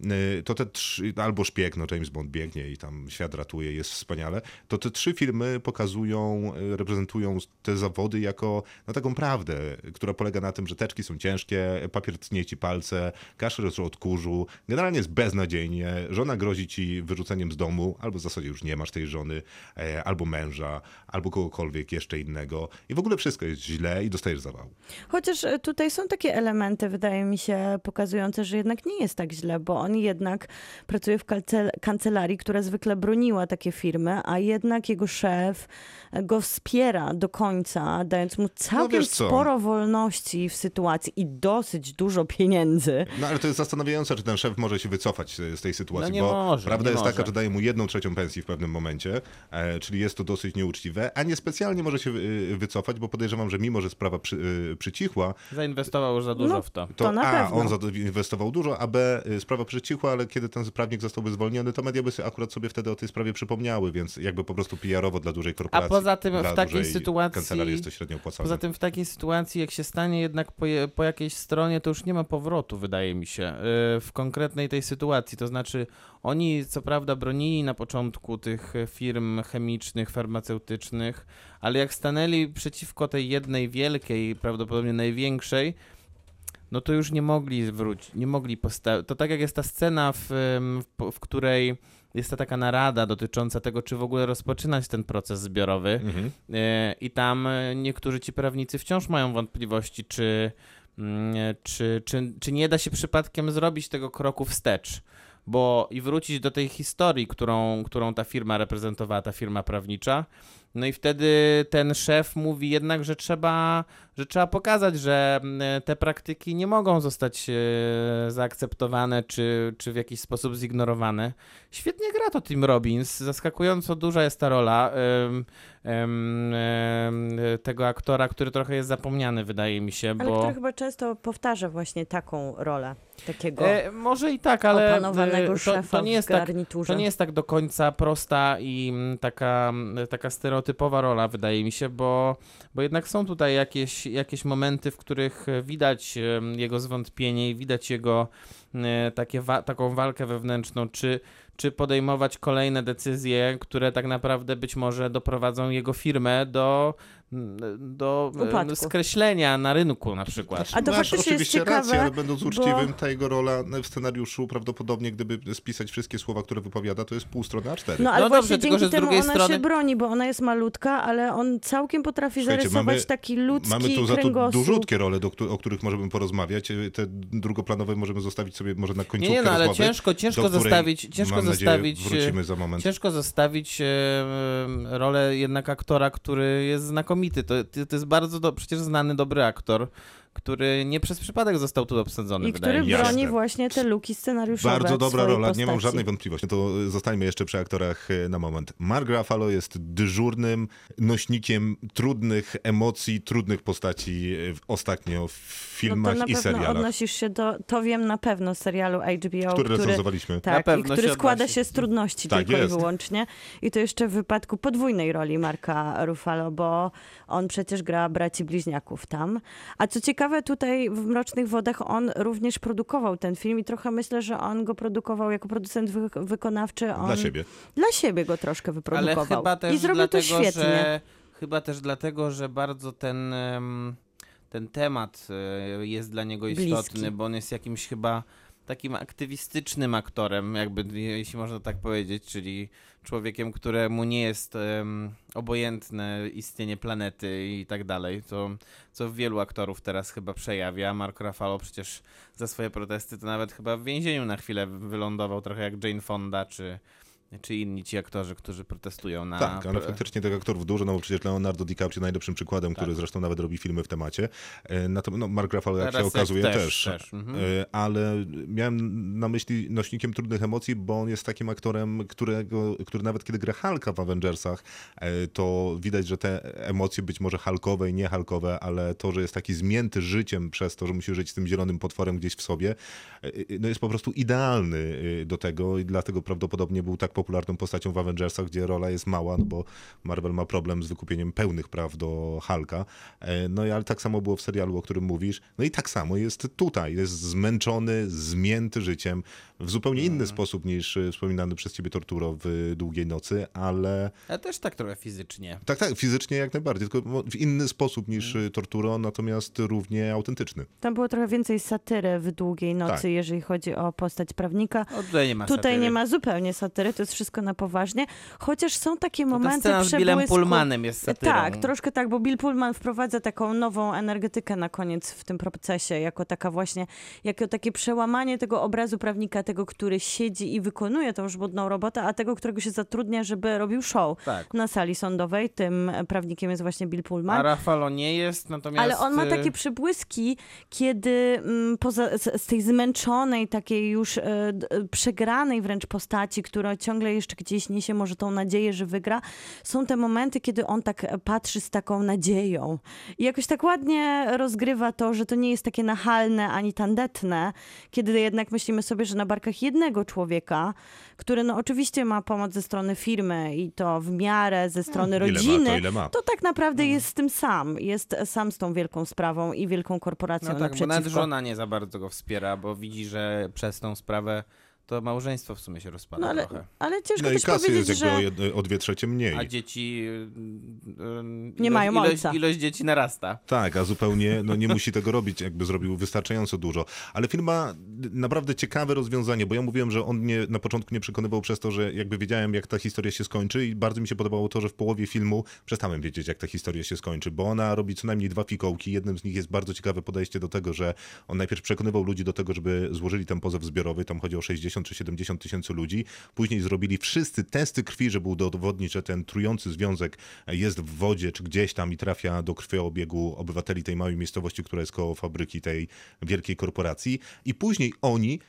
Y, To te trzy, albo szpieg, no James Bond biegnie i tam świat ratuje, jest wspaniale. To te trzy filmy pokazują, y, reprezentują te zawody jako no, taką prawdę, która polega na tym, że teczki są ciężkie, papier tnie ci palce, kaszel od kurzu, generalnie jest beznadziejnie, żona grozi ci wyrzuceniem z domu, albo w zasadzie już nie masz tej żony, e, albo męża, albo kogokolwiek jeszcze innego i w ogóle wszystko jest źle i dostajesz zawału. Chociaż e, tutaj są takie elementy, wydaje mi się, pokazujące, że jednak nie jest tak źle, bo on jednak pracuje w kancelarii, która zwykle broniła takie firmy, a jednak jego szef go wspiera do końca, dając mu całkiem wiesz co? sporo wolności w sytuacji i dosyć dużo pieniędzy. No ale to jest zastanawiające, czy ten szef może się wycofać z tej sytuacji, No nie bo może, prawda nie jest może. taka, że daje mu jedną trzecią pensji w pewnym momencie, e, czyli jest to dosyć nieuczciwe, a niespecjalnie może się y, wycofać, bo podejrzewam, że mimo, że sprawa przy, y, przycichła, Zainwestował już za dużo No, w to. to, To na A, pewno. on zainwestował dużo, a B, y, przycichła, ale kiedy ten prawnik zostałby zwolniony, to media by sobie akurat sobie wtedy o tej sprawie przypomniały, więc jakby po prostu PR-owo dla dużej korporacji. poza tym w takiej sytuacji- Kancelarii jest to średnio opłacalne. Poza tym w takiej sytuacji, jak się stanie jednak po, po jakiejś stronie, to już nie ma powrotu, wydaje mi się, yy, w konkretnej tej sytuacji. To znaczy, oni co prawda bronili na początku tych firm chemicznych, farmaceutycznych, ale jak stanęli przeciwko tej jednej wielkiej, prawdopodobnie największej, no to już nie mogli wrócić, nie mogli postawić. To tak jak jest ta scena, w, w, w której jest ta taka narada dotycząca tego, czy w ogóle rozpoczynać ten proces zbiorowy. Mhm. E, I tam e, niektórzy ci prawnicy wciąż mają wątpliwości, czy, mm, czy, czy, czy nie da się przypadkiem zrobić tego kroku wstecz. bo i wrócić do tej historii, którą, którą ta firma reprezentowała, ta firma prawnicza. No i wtedy ten szef mówi jednak, że trzeba, że trzeba pokazać, że mm, te praktyki nie mogą zostać e, zaakceptowane czy, czy w jakiś sposób zignorowane. Świetnie gra to Tim Robbins, zaskakująco duża jest ta rola em, em, tego aktora, który trochę jest zapomniany, wydaje mi się, Ale bo... który chyba często powtarza właśnie taką rolę, takiego E, może i tak, ale e, to, to, nie jest tak, to nie jest tak do końca prosta i mm, taka, taka stereotypowa rola, wydaje mi się, bo, bo jednak są tutaj jakieś, jakieś momenty, w których e, widać em, jego zwątpienie i widać jego e, takie wa- taką walkę wewnętrzną, czy, czy podejmować kolejne decyzje, które tak naprawdę być może doprowadzą jego firmę do, do e, Upadku. skreślenia na rynku na przykład. A to Masz faktycznie jest oczywiście ciekawe, rację, ale będąc bo- uczciwym, ta jego rola w scenariuszu prawdopodobnie, gdyby spisać wszystkie słowa, które wypowiada, to jest pół strony A4. No ale No właśnie dobrze, tylko dzięki z temu ona strony- się broni, bo ona jest malutka, ale on całkiem potrafi Słuchajcie, zarysować mamy- taki ludzki Mamy tu za to dużutkie role, do, o których możemy porozmawiać. Te drugoplanowe możemy zostawić sobie może na końcówkę Nie, nie, no ale rozmowy, ciężko, ciężko zostawić, ciężko mam nadzieję, zostawić, wrócimy za moment. ciężko zostawić e, e, rolę jednak aktora, który jest znakomity. To, to jest bardzo, do, przecież znany, dobry aktor, który nie przez przypadek został tu obsadzony, I który mi broni Jasne. właśnie te luki scenariuszowe. Bardzo dobra rola, nie mam postaci. żadnej wątpliwości. No to zostańmy jeszcze przy aktorach e, na moment. Mark Ruffalo jest dyżurnym nośnikiem trudnych emocji, trudnych postaci e, w- ostatnio w No filmach to na i pewno serialach, odnosisz się do, to wiem na pewno, serialu HBO, który, recenzowaliśmy. Na tak, i który się składa odnosi. się z trudności Tak tylko jest. i wyłącznie. I to jeszcze w wypadku podwójnej roli Marka Ruffalo, bo on przecież gra braci bliźniaków tam. A co ciekawe, tutaj w Mrocznych Wodach on również produkował ten film i trochę myślę, że on go produkował jako producent wy wykonawczy. On Dla siebie. Dla siebie go troszkę Ale wyprodukował. chyba też I zrobił dlatego, to świetnie. że chyba też dlatego, że bardzo ten, ten temat e, jest dla niego Bliski. istotny, bo on jest jakimś chyba takim aktywistycznym aktorem, jakby jeśli można tak powiedzieć, czyli człowiekiem, któremu nie jest em, obojętne istnienie planety i tak dalej, co, co wielu aktorów teraz chyba przejawia. Mark Ruffalo przecież za swoje protesty to nawet chyba w więzieniu na chwilę wylądował, trochę jak Jane Fonda, czy, czy inni ci aktorzy, którzy protestują na... Tak, ale faktycznie tych aktorów dużo, no bo przecież Leonardo DiCaprio najlepszym przykładem, który Tak. zresztą nawet robi filmy w temacie. E, Natomiast no, Mark Ruffalo, jak Teraz się okazuje, też, też. też, mhm. E, Ale miałem na myśli nośnikiem trudnych emocji, bo on jest takim aktorem, którego, który nawet kiedy gra Hulka w Avengersach, e, to widać, że te emocje być może Hulkowe i nie Hulkowe, ale to, że jest taki zmięty życiem przez to, że musi żyć z tym zielonym potworem gdzieś w sobie, no jest po prostu idealny do tego i dlatego prawdopodobnie był tak popularną postacią w Avengersach, gdzie rola jest mała, no bo Marvel ma problem z wykupieniem pełnych praw do Hulka. E, No i ale tak samo było w serialu, o którym mówisz. No i tak samo jest tutaj. Jest zmęczony, zmięty życiem w zupełnie Mhm. inny sposób niż e, wspominany przez ciebie Torturo w Długiej Nocy, ale Ale też tak trochę fizycznie. tak, tak, fizycznie jak najbardziej, tylko w inny sposób niż Mhm. Torturo, natomiast równie autentyczny. Tam było trochę więcej satyry w Długiej Nocy, Tak. jeżeli chodzi o postać prawnika. O, tutaj nie ma Tutaj satyry. nie ma zupełnie satyry, to jest wszystko na poważnie. Chociaż są takie To ta momenty scena z Billem. Pullmanem jest satyrą. Tak, troszkę tak, bo Bill Pullman wprowadza taką nową energetykę na koniec w tym procesie, jako taka właśnie, jako takie przełamanie tego obrazu prawnika, tego, który siedzi i wykonuje tą żmudną robotę, a tego, którego się zatrudnia, żeby robił show Tak. na sali sądowej. Tym prawnikiem jest właśnie Bill Pullman. A Rafalo nie jest, natomiast... Ale on ma y, takie przybłyski, kiedy mm, poza, z, z tej zmęczonej, takiej już d- e, przegranej wręcz postaci, która ciągle jeszcze gdzieś niesie może tą nadzieję, że wygra, są te momenty, kiedy on tak e, patrzy z taką nadzieją. I jakoś tak ładnie rozgrywa to, że to nie jest takie nachalne ani tandetne, kiedy jednak myślimy sobie, że na barkach jednego człowieka, który no oczywiście ma pomoc ze strony firmy i to w miarę ze strony Ile ma, rodziny, to ile ma. to tak naprawdę No. jest z tym sam. Jest sam z tą wielką sprawą i wielką korporacją No tak, bo nawet naprzeciwko. żona nie za bardzo go wspiera, bo widzi, że przez tą sprawę to małżeństwo w sumie się rozpada No ale, trochę. ale ciężko No i też kasy powiedzieć, jest jakby że... o, dwie trzecie mniej. A dzieci... y, y, Nie mają ilość, ojca. ilość dzieci narasta. Tak, a zupełnie no, nie musi tego robić, jakby zrobił wystarczająco dużo. Ale film ma naprawdę ciekawe rozwiązanie, bo ja mówiłem, że on mnie na początku nie przekonywał przez to, że jakby wiedziałem, jak ta historia się skończy i bardzo mi się podobało to, że w połowie filmu przestałem wiedzieć, jak ta historia się skończy, bo ona robi co najmniej dwa fikołki. Jednym z nich jest bardzo ciekawe podejście do tego, że on najpierw przekonywał ludzi do tego, żeby złożyli ten pozew zbiorowy, tam chodzi o 60 60 czy 70 tysięcy ludzi. Później zrobili wszyscy testy krwi, żeby udowodnić, że ten trujący związek jest w wodzie czy gdzieś tam i trafia do krwiobiegu obywateli tej małej miejscowości, która jest koło fabryki tej wielkiej korporacji. I później oni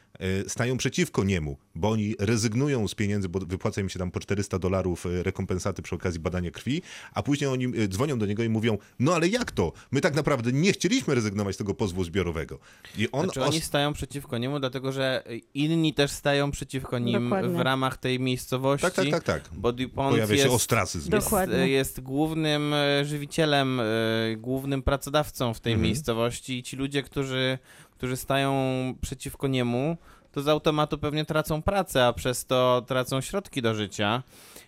stają przeciwko niemu, bo oni rezygnują z pieniędzy, bo wypłaca im się tam po 400 dolarów e, rekompensaty przy okazji badania krwi, a później oni e, dzwonią do niego i mówią, no ale jak to? My tak naprawdę nie chcieliśmy rezygnować z tego pozwu zbiorowego. I on Znaczy oni os- stają przeciwko niemu, dlatego że inni też stają przeciwko nim Dokładnie. w ramach tej miejscowości. Tak, tak, tak, tak. Bo DuPont Pojawia się jest, ostracyzm. Do- jest, Dokładnie. jest głównym e, żywicielem, e, głównym pracodawcą w tej Mhm. miejscowości i ci ludzie, którzy, którzy stają przeciwko niemu, to z automatu pewnie tracą pracę, a przez to tracą środki do życia.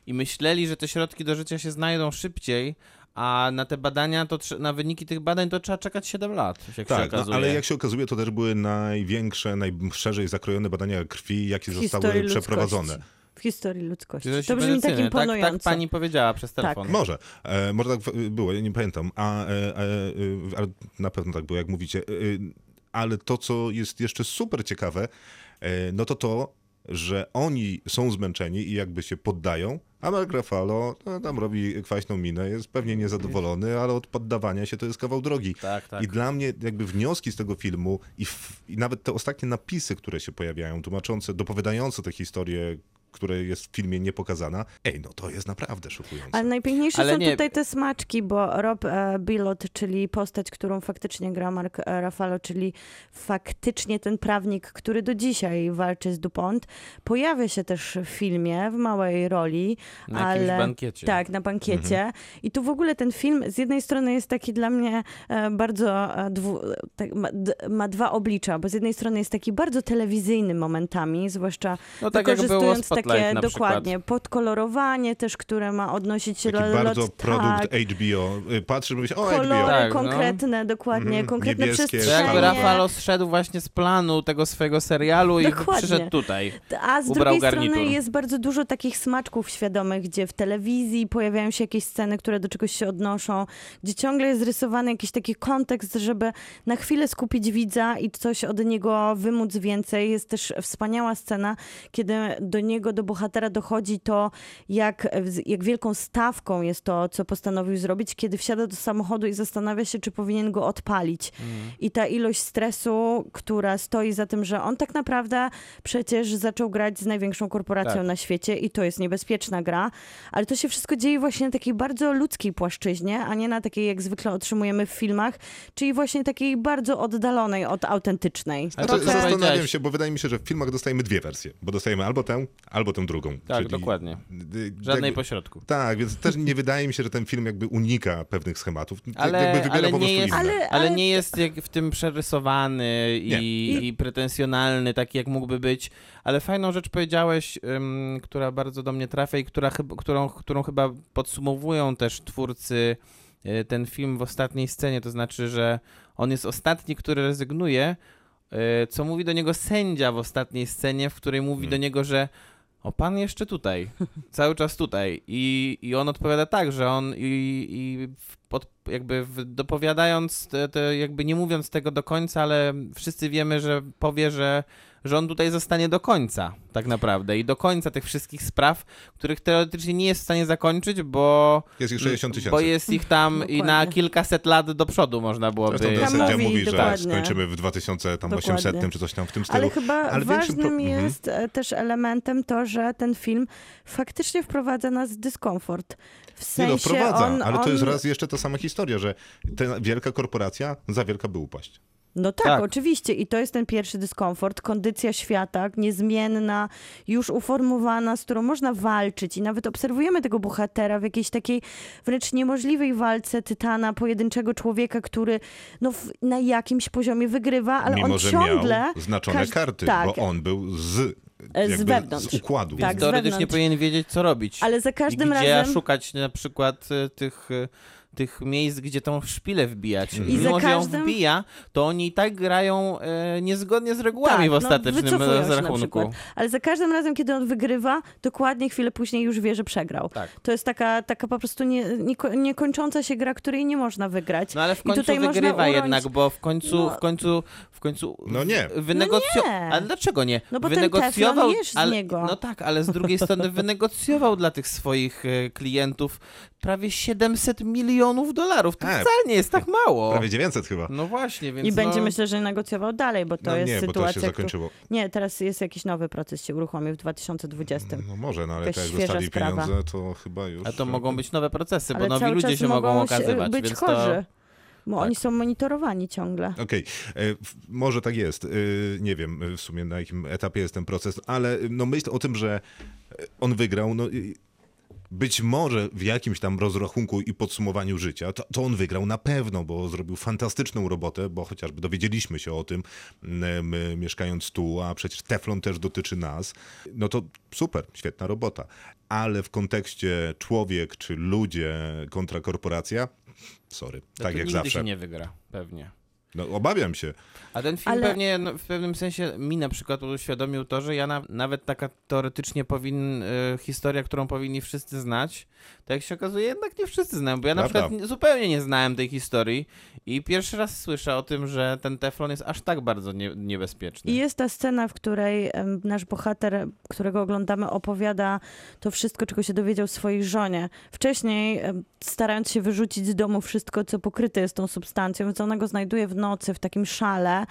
I myśleli, że te środki do życia się znajdą szybciej, a na te badania, to, na wyniki tych badań to trzeba czekać 7 lat, jak się Tak, no, okazuje. ale jak się okazuje, to też były największe, najszerzej zakrojone badania krwi, jakie W zostały przeprowadzone. ludzkości. W historii ludzkości. Się To brzmi tak imponująco. Tak, tak pani powiedziała przez Tak. telefon. Może, e, może tak było, ja nie pamiętam, a, e, e, e, ale na pewno tak było, jak mówicie. Ale to, co jest jeszcze super ciekawe, e, no to to, że oni są zmęczeni i jakby się poddają, a Mark Ruffalo no, tam robi kwaśną minę, jest pewnie niezadowolony, ale od poddawania się to jest kawał drogi. Tak, tak. I dla mnie jakby wnioski z tego filmu i, i nawet te ostatnie napisy, które się pojawiają, tłumaczące, dopowiadające tę historię, która jest w filmie niepokazana, ej, no to jest naprawdę szokujące. Ale najpiękniejsze Ale są nie- tutaj te smaczki, bo Rob e, Billot, czyli postać, którą faktycznie gra Mark e, Ruffalo, czyli faktycznie ten prawnik, który do dzisiaj walczy z DuPont, pojawia się też w filmie w małej roli. Na ale, jakimś bankiecie. Tak, na bankiecie. I tu w ogóle ten film z jednej strony jest taki dla mnie e, bardzo, e, dwu, tak, ma, d, ma dwa oblicza, bo z jednej strony jest taki bardzo telewizyjny momentami, zwłaszcza No tak jak było wykorzystując takie na dokładnie podkolorowanie też, które ma odnosić się Taki do bardzo lot, produkt tak, HBO. Y, Patrzy, mówi się, o kolory HBO. Tak, no. konkretne, dokładnie, Mhm, konkretne niebieskie, To przestrzenie. jakby. Rafalo zszedł właśnie z planu tego swojego serialu i Dokładnie. przyszedł tutaj. A z Ubrał drugiej garnitur. strony jest bardzo dużo takich smaczków świadomych, gdzie w telewizji pojawiają się jakieś sceny, które do czegoś się odnoszą, gdzie ciągle jest rysowany jakiś taki kontekst, żeby na chwilę skupić widza i coś od niego wymóc więcej. Jest też wspaniała scena, kiedy do niego, do bohatera dochodzi to, jak, jak wielką stawką jest to, co postanowił zrobić, kiedy wsiada do samochodu i zastanawia się, czy powinien go odpalić. I ta ilość stresu, która stoi za tym, że on tak naprawdę przecież zaczął grać z największą korporacją Tak. na świecie i to jest niebezpieczna gra, ale to się wszystko dzieje właśnie na takiej bardzo ludzkiej płaszczyźnie, a nie na takiej, jak zwykle otrzymujemy w filmach, czyli właśnie takiej bardzo oddalonej od autentycznej. Ale to, co zastanawiam się, bo wydaje mi się, że w filmach dostajemy dwie wersje, bo dostajemy albo tę, albo tę drugą. Tak, Czyli- dokładnie. Żadnej jakby- pośrodku. Tak, więc też nie wydaje mi się, że ten film jakby unika pewnych schematów. Ale- ale nie jest-. Ale- Ale nie jest jak w tym przerysowany i, Nie. i pretensjonalny, taki jak mógłby być. Ale fajną rzecz powiedziałeś, ym, która bardzo do mnie trafia i która, którą, którą chyba podsumowują też twórcy y, ten film w ostatniej scenie. To znaczy, że on jest ostatni, który rezygnuje, y, co mówi do niego sędzia w ostatniej scenie, w której mówi Hmm. do niego, że o, pan jeszcze tutaj, cały czas tutaj. I, i on odpowiada tak, że on i, i pod, jakby dopowiadając, te, te, jakby nie mówiąc tego do końca, ale wszyscy wiemy, że powie, że, że on tutaj zostanie do końca, tak naprawdę. I do końca tych wszystkich spraw, których teoretycznie nie jest w stanie zakończyć, bo, Jest ich 60 tysięcy. bo jest ich tam i na Dokładnie. kilkaset lat do przodu można byłoby. Zresztą ten sędzia mówi, mówi, że dokładnie. skończymy w 2800 Dokładnie. czy coś tam w tym stylu. Ale chyba Ale ważnym pro- mhm. jest e, też elementem to, że ten film faktycznie wprowadza nas w dyskomfort. W Nie sensie no, wprowadza, on, ale to on... jest raz jeszcze ta sama historia, że ta wielka korporacja za wielka by upaść. No tak, Tak. oczywiście. I to jest ten pierwszy dyskomfort, kondycja świata, niezmienna, już uformowana, z którą można walczyć. I nawet obserwujemy tego bohatera w jakiejś takiej wręcz niemożliwej walce tytana, pojedynczego człowieka, który no, w, na jakimś poziomie wygrywa, ale Mimo, on że ciągle... miał znaczone karty, tak. bo on był z, E, z wewnątrz. z układu. Więc Tak, z teoretycznie powinien wiedzieć, co robić. Ale za każdym gdzie razem... szukać na przykład y, tych, y, tych miejsc, gdzie tą szpilę wbijać. I mimo, że ją każdym- wbija, to oni i tak grają e, niezgodnie z regułami Tak, w no, ostatecznym się na rozrachunku. przykład. Ale za każdym razem, kiedy on wygrywa, dokładnie chwilę później już wie, że przegrał. Tak. To jest taka, taka po prostu nie, nieko- niekończąca się gra, której nie można wygrać. No ale w końcu wygrywa uroić- jednak, bo w końcu, No. w końcu, w końcu No nie. wynegocjo... No nie. Ale dlaczego nie? No bo ten wynegocjował, teflon jesz z ale... niego. No tak, ale z drugiej strony wynegocjował dla tych swoich e, klientów prawie 700 milionów dolarów. To Tak. wcale nie jest tak mało. Prawie 900 chyba. No właśnie, więc I będzie no... myślę, że negocjował dalej, bo to no jest nie, bo sytuacja. to się którą- zakończyło. Nie, teraz jest jakiś nowy proces się uruchomił w 2020. No może, no ale Jakaś tak jak dostali sprawa. pieniądze, to chyba już... A to mogą być nowe procesy, bo Ale nowi cały ludzie się mogą okazywać, być więc chorzy. to... Bo Tak. oni są monitorowani ciągle. Okej, e, w- może tak jest. E, Nie wiem e, w sumie na jakim etapie jest ten proces, ale e, no myśl o tym, że e, on wygrał. No, być może w jakimś tam rozrachunku i podsumowaniu życia, to, to on wygrał na pewno, bo zrobił fantastyczną robotę, bo chociażby dowiedzieliśmy się o tym, my mieszkając tu, a przecież Teflon też dotyczy nas. No to super, świetna robota. Ale w kontekście człowiek czy ludzie kontra korporacja, sorry, No tak to jak nigdy zawsze. się nie wygra, pewnie. No, obawiam się. A ten film Ale- pewnie no, w pewnym sensie mi na przykład uświadomił to, że ja na, nawet taka teoretycznie powin, y, historia, którą powinni wszyscy znać, to jak się okazuje jednak nie wszyscy znają, bo ja na Prawda. przykład nie- zupełnie nie znałem tej historii i pierwszy raz słyszę o tym, że ten teflon jest aż tak bardzo nie, niebezpieczny. I jest ta scena, w której nasz bohater, którego oglądamy, opowiada to wszystko, czego się dowiedział swojej żonie. Wcześniej, starając się wyrzucić z domu wszystko, co pokryte jest tą substancją, więc ona go znajduje w nocy w takim szale,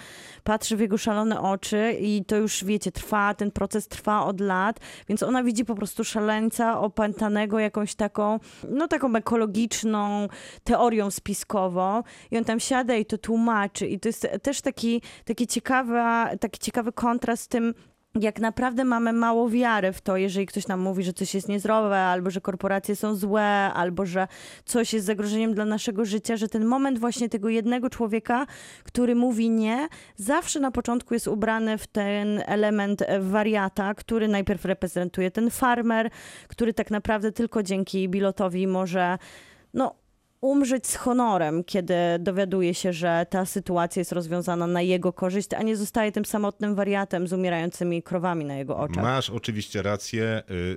patrzy w jego szalone oczy i to już, wiecie, trwa, ten proces trwa od lat, więc ona widzi po prostu szaleńca opętanego jakąś taką, no taką ekologiczną teorią spiskową i on tam siada i to tłumaczy i to jest też taki, taki, ciekawa, taki ciekawy kontrast z tym, jak naprawdę mamy mało wiary w to, jeżeli ktoś nam mówi, że coś jest niezdrowe, albo że korporacje są złe, albo że coś jest zagrożeniem dla naszego życia, że ten moment właśnie tego jednego człowieka, który mówi nie, zawsze na początku jest ubrany w ten element wariata, który najpierw reprezentuje ten farmer, który tak naprawdę tylko dzięki Bilotowi może no, umrzeć z honorem, kiedy dowiaduje się, że ta sytuacja jest rozwiązana na jego korzyść, a nie zostaje tym samotnym wariatem z umierającymi krowami na jego oczach. Masz oczywiście rację. Y,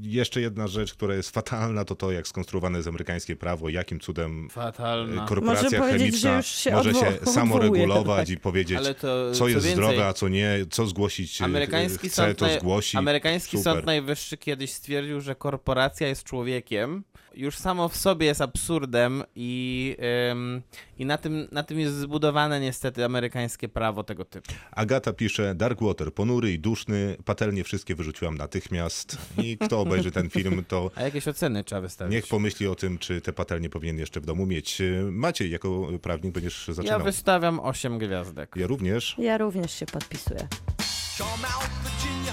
Jeszcze jedna rzecz, która jest fatalna, to to, jak skonstruowane jest amerykańskie prawo, jakim cudem y, Fatalna. korporacja Może chemiczna się może się samoregulować odwołuje, i powiedzieć, Ale to co jest więcej, zdrowe, a co nie, co zgłosić y, Amerykański, chce, sąd, to zgłosi. amerykański Super. sąd najwyższy kiedyś stwierdził, że korporacja jest człowiekiem. Już samo w sobie jest absurdem i, ym, i na, tym, na tym jest zbudowane niestety amerykańskie prawo tego typu. Agata pisze, Darkwater, ponury i duszny, patelnie wszystkie wyrzuciłam natychmiast i kto obejrzy ten film, to A jakieś oceny trzeba wystawić. niech pomyśli o tym, czy te patelnie powinien jeszcze w domu mieć. Maciej, jako prawnik będziesz ja zaczynał. wystawiam 8 gwiazdek. Ja również. Ja również się podpisuję. Come out, Virginia,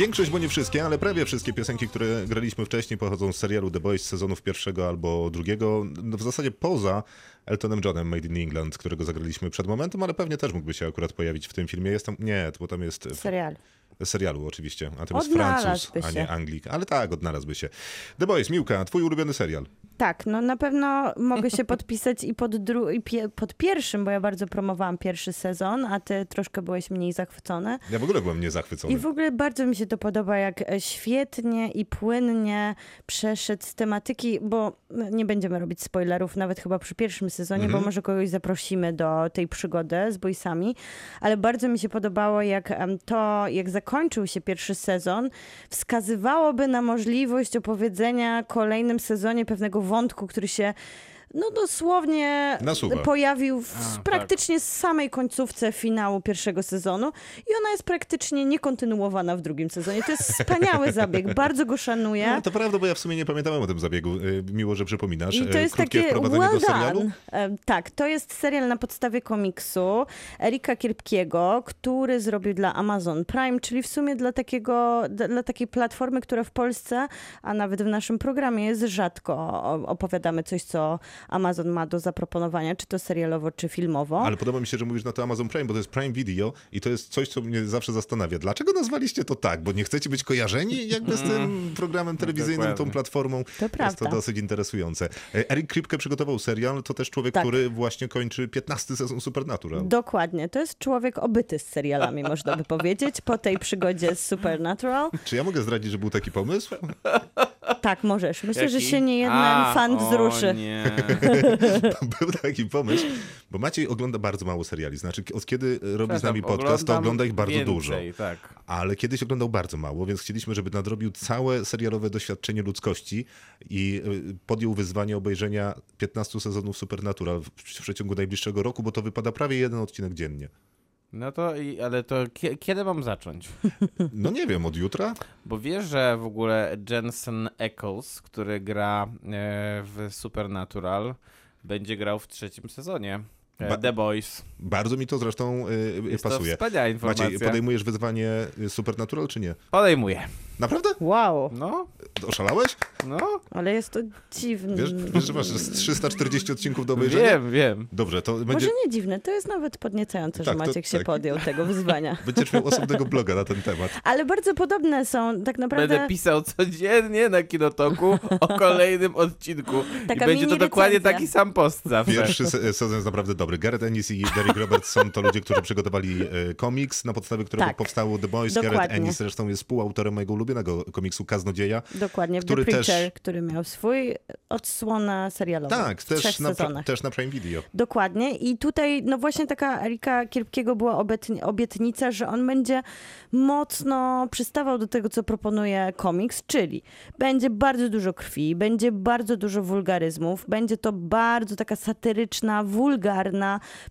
Większość, bo nie wszystkie, ale prawie wszystkie piosenki, które graliśmy wcześniej, pochodzą z serialu The Boys z sezonów pierwszego albo drugiego. No w zasadzie poza Eltonem Johnem Made in England, którego zagraliśmy przed momentem, ale pewnie też mógłby się akurat pojawić w tym filmie. Jest tam, nie, bo tam jest Serial. serialu oczywiście, a to jest Francuz, a nie Anglik. Ale tak, odnalazłby się. The Boys, Miłka, twój ulubiony serial. Tak, no na pewno mogę się podpisać i pod, dru- i pie- pod pierwszym, bo ja bardzo promowałam pierwszy sezon, a ty troszkę byłeś mniej zachwycony. Ja w ogóle byłem niezachwycony. I w ogóle bardzo mi się to podoba, jak e, świetnie i płynnie przeszedł z tematyki, bo nie będziemy robić spoilerów, nawet chyba przy pierwszym sezonie, Mhm. bo może kogoś zaprosimy do tej przygody z boysami, ale bardzo mi się podobało, jak to, jak zakończył się pierwszy sezon, wskazywałoby na możliwość opowiedzenia kolejnym sezonie pewnego wątku, który się no dosłownie Nasuwa. pojawił w A, tak. praktycznie z samej końcówce finału pierwszego sezonu i ona jest praktycznie niekontynuowana w drugim sezonie. To jest wspaniały zabieg, bardzo go szanuję. No, to prawda, bo ja w sumie nie pamiętałem o tym zabiegu. Y, Miło, że przypominasz. I to Y, jest Krótkie takie well do serialu. done. Tak, to jest serial na podstawie komiksu Erika Kierpkiego, który zrobił dla Amazon Prime, czyli w sumie dla, takiego, dla takiej platformy, która w Polsce, a nawet w naszym programie jest rzadko opowiadamy coś, co Amazon ma do zaproponowania, czy to serialowo, czy filmowo. Ale podoba mi się, że mówisz na to Amazon Prime, bo to jest Prime Video i to jest coś, co mnie zawsze zastanawia. Dlaczego nazwaliście to tak? Bo nie chcecie być kojarzeni jakby z tym programem telewizyjnym, tą dokładnie. platformą. To Jest to prawda. dosyć interesujące. E, Eric Kripke przygotował serial, to też człowiek, Tak. który właśnie kończy 15 sezon Supernatural. Dokładnie. To jest człowiek obyty z serialami, można by powiedzieć, po tej przygodzie z Supernatural. Czy ja mogę zdradzić, że był taki pomysł? Tak, możesz. Myślę, że Jaki? się nie jeden fan o wzruszy. Nie. Był taki pomysł, bo Maciej ogląda bardzo mało seriali. Znaczy, od kiedy robi z nami podcast, to ogląda ich bardzo więcej, dużo. Tak. Ale kiedyś oglądał bardzo mało, więc chcieliśmy, żeby nadrobił całe serialowe doświadczenie ludzkości i y, podjął wyzwanie obejrzenia 15 sezonów Supernatural w, w przeciągu najbliższego roku, bo to wypada prawie jeden odcinek dziennie. No to, ale to kie- kiedy mam zacząć? No nie wiem, od jutra? Bo wiesz, że w ogóle Jensen Ackles, który gra e, w Supernatural, będzie grał w trzecim sezonie Ba- The Boys. Bardzo mi to zresztą y, Jest pasuje. to wspaniała informacja. Maciej, podejmujesz wyzwanie y, Supernatural, czy nie? Podejmuję. Naprawdę? Wow, No, Oszalałeś? no, ale jest to dziwne. Wiesz, wiesz że masz z 340 odcinków do obejrzenia? wiem, wiem. Dobrze, to będzie... Może nie dziwne, to jest nawet podniecające, Tak, że to- Maciek się tak. podjął tego wyzwania. Będziesz miał osobnego bloga na ten temat. Ale bardzo podobne są tak naprawdę... Będę pisał codziennie na Kinotoku o kolejnym odcinku. Taka I będzie to dokładnie recenzja. taki sam post zawsze. Pierwszy se- sezon jest naprawdę dobry. Gareth Ennis i Derek Roberts są to ludzie, którzy przygotowali e, komiks, na podstawie którego Tak. powstało The Boys. Dokładnie. Gareth Ennis zresztą jest współautorem mojego ulubionego komiksu Kaznodzieja. Dokładnie, który The też- Preacher, który miał swój odsłona serialowa Tak, też na, też na Prime Video. Dokładnie. I tutaj, no właśnie taka Erika Kierpkiego była obietni- obietnica, że on będzie mocno przystawał do tego, co proponuje komiks, czyli będzie bardzo dużo krwi, będzie bardzo dużo wulgaryzmów, będzie to bardzo taka satyryczna, wulgarna,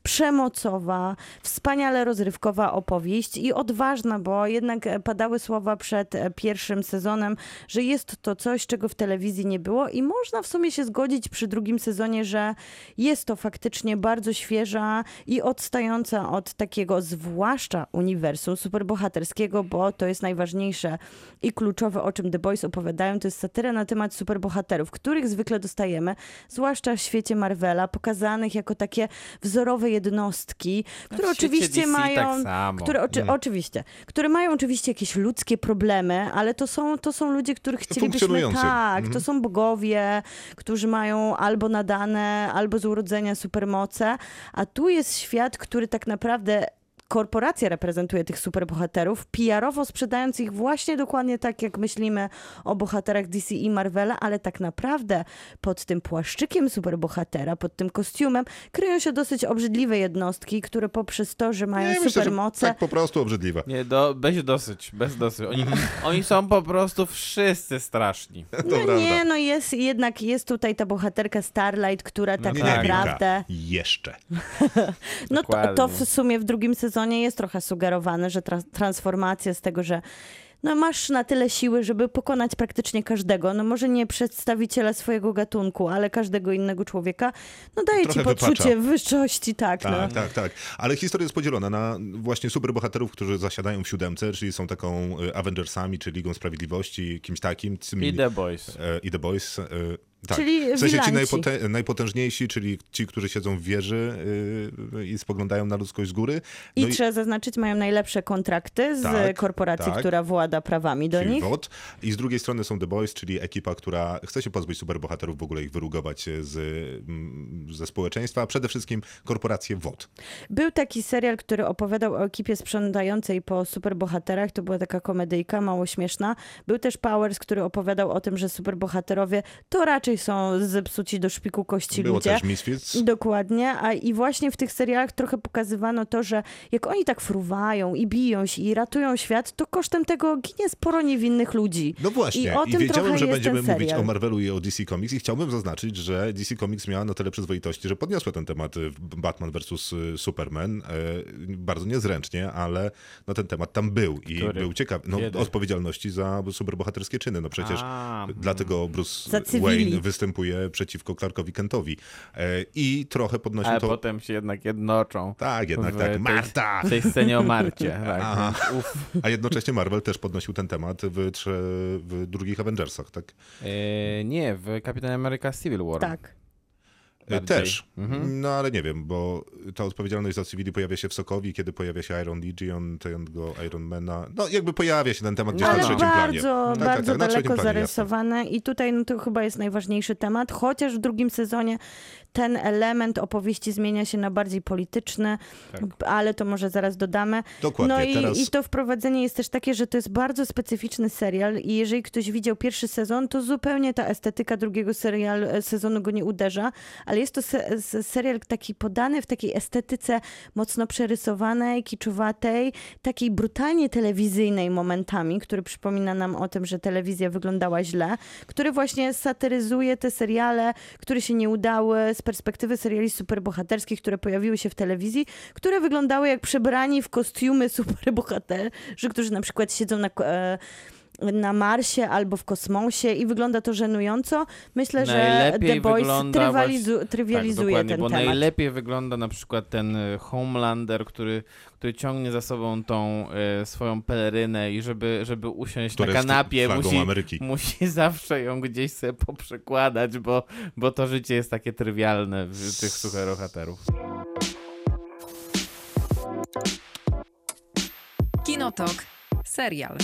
przemocowa, wspaniale rozrywkowa opowieść i odważna, bo jednak e, padały słowa przed e, pierwszym sezonem, że jest to coś, czego w telewizji nie było i można w sumie się zgodzić przy drugim sezonie, że jest to faktycznie bardzo świeża i odstająca od takiego zwłaszcza uniwersum superbohaterskiego, bo to jest najważniejsze i kluczowe, o czym The Boys opowiadają, to jest satyra na temat superbohaterów, których zwykle dostajemy, zwłaszcza w świecie Marvela, pokazanych jako takie wzorowe jednostki, które W świecie oczywiście DC mają... tak. Które oczy, Oczywiście. Które mają oczywiście jakieś ludzkie problemy, ale to są, to są ludzie, których chcielibyśmy... Tak, Mhm. to są bogowie, którzy mają albo nadane, albo z urodzenia supermoce, a tu jest świat, który tak naprawdę korporacja reprezentuje tych superbohaterów, PR-owo sprzedając ich właśnie dokładnie tak, jak myślimy o bohaterach DC i Marvela, ale tak naprawdę pod tym płaszczykiem superbohatera, pod tym kostiumem kryją się dosyć obrzydliwe jednostki, które poprzez to, że mają Nie, myślę, supermoce, tak po prostu obrzydliwa. Nie, do, bez dosyć, bez dosyć. Oni, oni są po prostu wszyscy straszni. No prawda. nie, no jest jednak jest tutaj ta bohaterka Starlight, która tak Nie, nie, naprawdę... Jeszcze. No to, to w sumie w drugim sezonie jest trochę sugerowane, że tra- transformacja z tego, że no masz na tyle siły, żeby pokonać praktycznie każdego, no może nie przedstawiciela swojego gatunku, ale każdego innego człowieka, no daje Trochę ci poczucie wypacza. wyższości, tak, no. Tak, tak, tak. Ale historia jest podzielona na właśnie superbohaterów, którzy zasiadają w siódemce, czyli są taką y, Avengersami, czy Ligą Sprawiedliwości, kimś takim. tymi- I The Boys. e, I The Boys. e, Tak. Czyli w sensie ci wilanci. najpote- najpotężniejsi, czyli ci, którzy siedzą w wieży y, i spoglądają na ludzkość z góry. I No trzeba zaznaczyć, mają najlepsze kontrakty z Tak, korporacji, tak. która włada prawami do czyli nich. WOT. I z drugiej strony są The Boys, czyli ekipa, która chce się pozbyć superbohaterów, w ogóle ich wyrugować z, mm, ze społeczeństwa, a przede wszystkim korporacje WOT. Był taki serial, który opowiadał o ekipie sprzątającej po superbohaterach. To była taka komedyjka, mało śmieszna. Był też Powers, który opowiadał o tym, że superbohaterowie to raczej są zepsuci do szpiku kości Było ludzie. też Misfits. Dokładnie, a i właśnie w tych serialach trochę pokazywano to, że jak oni tak fruwają i biją się i ratują świat, to kosztem tego ginie sporo niewinnych ludzi. No właśnie, I o tym wiedziałem, trochę że będziemy mówić o Marvelu i o DC Comics i chciałbym zaznaczyć, że DC Comics miała na tyle przyzwoitości, że podniosła ten temat y, w Batman vs. Superman. e, Bardzo niezręcznie, ale no, ten temat tam był i Który? był ciekawy. No, Kiedy? odpowiedzialności za superbohaterskie czyny. No przecież A, dlatego Bruce. Wayne występuje przeciwko Clarkowi Kentowi. E, I trochę podnosił Ale to... potem się jednak jednoczą. Tak, jednak tak. tej- Marta! W tej scenie o Marcie. Tak. Aha. więc Uf. A jednocześnie Marvel też podnosił ten temat w, w drugich Avengersach, tak? E, nie, w Kapitan Ameryka Civil War. Tak. Bardziej. Też. No ale nie wiem, bo ta odpowiedzialność za cywili pojawia się w Sokowi, kiedy pojawia się Iron Legion, tego Ironmana. No jakby pojawia się ten temat gdzieś No, na Ale trzecim planie. bardzo, Tak, bardzo tak, tak, daleko planie, jasne. zarysowane i tutaj no, to chyba jest najważniejszy temat, chociaż w drugim sezonie ten element opowieści zmienia się na bardziej polityczny, ale to może zaraz dodamy. Dokładnie, No i, teraz- i to wprowadzenie jest też takie, że to jest bardzo specyficzny serial i jeżeli ktoś widział pierwszy sezon, to zupełnie ta estetyka drugiego serial, e, sezonu go nie uderza, ale jest to se, serial taki podany w takiej estetyce mocno przerysowanej, kiczowatej, takiej brutalnie telewizyjnej momentami, który przypomina nam o tym, że telewizja wyglądała źle, który właśnie satyryzuje te seriale, które się nie udały z perspektywy seriali superbohaterskich, które pojawiły się w telewizji, które wyglądały jak przebrani w kostiumy superbohaterzy, którzy na przykład siedzą na... E, na Marsie albo w kosmosie i wygląda to żenująco. Myślę, że Najlepiej The Boys właśnie- trywializuje tak, ten bo temat. najlepiej wygląda na przykład ten e, Homelander, który, który ciągnie za sobą tą e, swoją pelerynę i żeby, żeby usiąść Które na kanapie, musi, Ameryki. musi zawsze ją gdzieś sobie poprzekładać, bo, bo to życie jest takie trywialne w tych superbohaterów. Kinotok. Serial.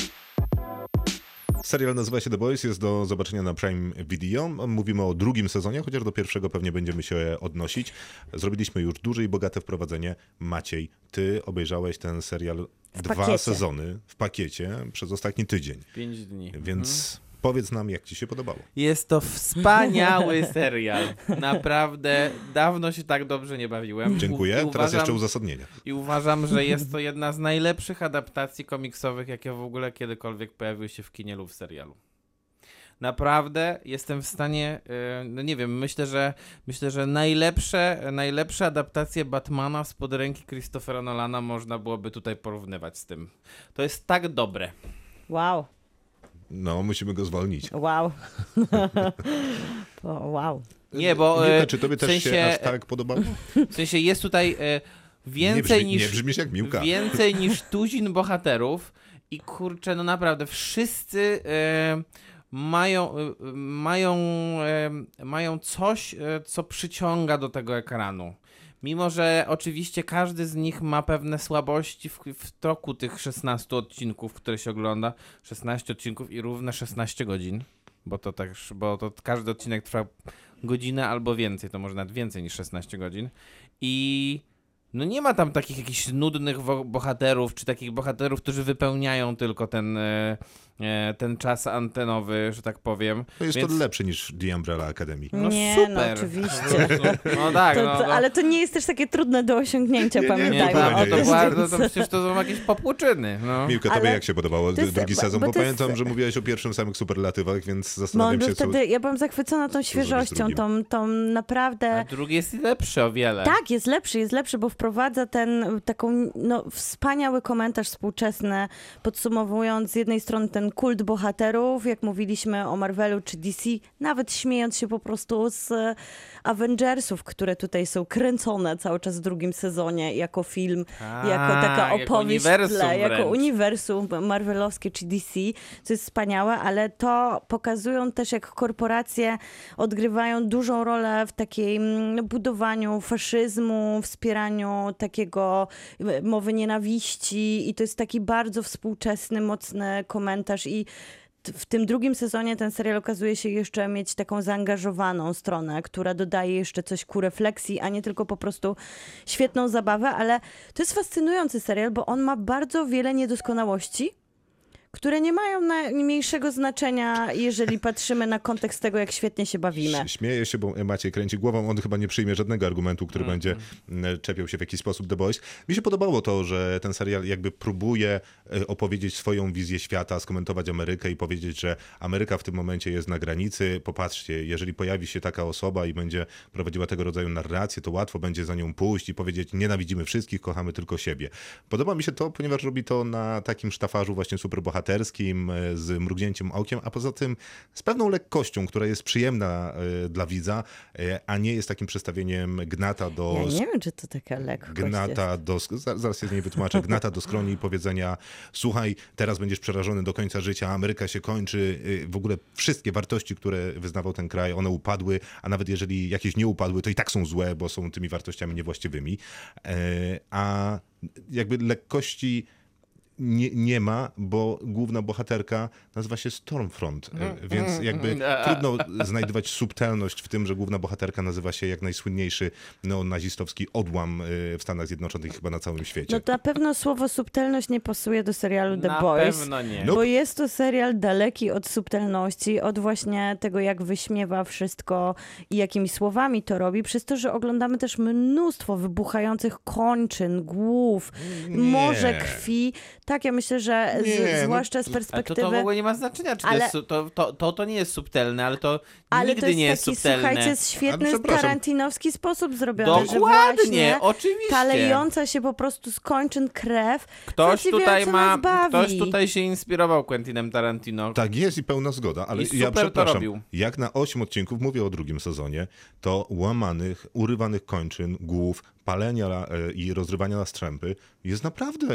Serial nazywa się The Boys, jest do zobaczenia na Prime Video. Mówimy o drugim sezonie, chociaż do pierwszego pewnie będziemy się odnosić. Zrobiliśmy już duże i bogate wprowadzenie. Maciej, ty obejrzałeś ten serial dwa pakiecie. sezony w pakiecie przez ostatni tydzień, Pięć dni. więc powiedz nam, jak ci się podobało. Jest to wspaniały serial. Naprawdę dawno się tak dobrze nie bawiłem. Dziękuję. Teraz uważam- jeszcze uzasadnienia. I uważam, że jest to jedna z najlepszych adaptacji komiksowych, jakie w ogóle kiedykolwiek pojawiły się w kinie lub w serialu. Naprawdę jestem w stanie, yy, no nie wiem, myślę, że myślę, że najlepsze, najlepsze adaptacje Batmana spod ręki Christophera Nolana można byłoby tutaj porównywać z tym. To jest tak dobre. Wow, No, musimy go zwolnić. wow. wow. Nie, bo Miłka, e, czy tobie w też się sensie, aż tak podobało? w sensie jest tutaj e, Nie, więcej brzmi, niż nie brzmisz jak Miłka. Więcej niż tuzin bohaterów i kurczę, no naprawdę wszyscy e, mają, e, mają, e, mają coś, e, co przyciąga do tego ekranu. Mimo, że oczywiście każdy z nich ma pewne słabości w, w toku tych 16 odcinków, które się ogląda. 16 odcinków i równe 16 godzin, bo to tak, bo to każdy odcinek trwa godzinę albo więcej, to może nawet więcej niż 16 godzin. I no nie ma tam takich jakichś nudnych bohaterów, czy takich bohaterów, którzy wypełniają tylko ten, e, ten czas antenowy, że tak powiem. To jest Więc- to lepsze niż The Umbrella Academy. No Nie, no super. oczywiście. No tak, To, no, to, no. ale to nie jest też takie trudne do osiągnięcia, Nie, nie, Nie, pamiętajmy to, to, no, to przecież to są jakieś popłuczyny. No. Miłka, tobie Ale jak się podobało jest- drugi sezon? bo Bo, to jest- pamiętam, że mówiłeś o pierwszym samych superlatywach, więc No, zastanawiam no się, co... wtedy ja byłam zachwycona tą świeżością, tą, tą naprawdę... A drugi jest lepszy o wiele. Tak, jest lepszy, jest lepszy, bo wprowadza ten taką, no, wspaniały komentarz współczesny, podsumowując z jednej strony ten kult bohaterów, jak mówiliśmy o Marvelu czy DC, nawet śmiejąc się po prostu z e, Avengersów, które tutaj są kręcone cały czas w drugim sezonie jako film, jako taka Tak, opowieść w uniwersum tle, jako uniwersum marvelowskie czy DC, co jest wspaniałe, ale to pokazują też, jak korporacje odgrywają dużą rolę w takiej budowaniu faszyzmu, wspieraniu takiego y, mowy nienawiści i to jest taki bardzo współczesny, mocny komentarz i w tym drugim sezonie ten serial okazuje się jeszcze mieć taką zaangażowaną stronę, która dodaje jeszcze coś ku refleksji, a nie tylko po prostu świetną zabawę, ale to jest fascynujący serial, bo on ma bardzo wiele niedoskonałości, które nie mają najmniejszego znaczenia, jeżeli patrzymy na kontekst tego, jak świetnie się bawimy. Ś- Śmieje się, bo Maciej kręci głową, on chyba nie przyjmie żadnego argumentu, który Mhm. będzie czepiał się w jakiś sposób The Boys. Mi się podobało to, że ten serial jakby próbuje e, opowiedzieć swoją wizję świata, skomentować Amerykę i powiedzieć, że Ameryka w tym momencie jest na granicy. Popatrzcie, jeżeli pojawi się taka osoba i będzie prowadziła tego rodzaju narrację, to łatwo będzie za nią pójść i powiedzieć, nienawidzimy wszystkich, kochamy tylko siebie. Podoba mi się to, ponieważ robi to na takim sztafarzu właśnie superbohaterów, bohaterskim, e, z mrugnięciem okiem, a poza tym z pewną lekkością, która jest przyjemna e, dla widza, e, a nie jest takim przestawieniem gnata do Ja nie wiem, czy to taka lekkość jest. gnata do, za- zaraz się z niej wytłumaczę, gnata do skroni i powiedzenia słuchaj, teraz będziesz przerażony do końca życia, Ameryka się kończy, w ogóle wszystkie wartości, które wyznawał ten kraj, one upadły, a nawet jeżeli jakieś nie upadły, to i tak są złe, bo są tymi wartościami niewłaściwymi. A jakby lekkości nie, nie ma, bo główna bohaterka nazywa się Stormfront, e, więc jakby trudno znajdować subtelność w tym, że główna bohaterka nazywa się jak najsłynniejszy neonazistowski odłam e, w Stanach Zjednoczonych i chyba na całym świecie. No to na pewno słowo subtelność nie pasuje do serialu The Na Boys. pewno nie. Bo jest to serial daleki od subtelności, od właśnie tego, jak wyśmiewa wszystko i jakimi słowami to robi, przez to, że oglądamy też mnóstwo wybuchających kończyn, głów, Nie. morze krwi. Tak, ja myślę, że z, Nie, no zwłaszcza z Ale perspektywy... to, to w ogóle nie ma znaczenia, czy to, Ale- jest, su- to, to, to, to nie jest subtelne, ale to Ale nigdy to jest nie jest taki, subtelne. słuchajcie, świetny, Ale przepraszam. tarantinowski sposób zrobiony, Dokładnie, właśnie oczywiście. kalejąca się po prostu z kończyn krew Ktoś tutaj ma, ktoś tutaj się inspirował Quentinem Tarantino. Tak jest i pełna zgoda, ale I ja super to przepraszam, robił. jak na 8 odcinków, mówię o drugim sezonie, to łamanych, urywanych kończyn, głów, palenia e, i rozrywania na strzępy jest naprawdę,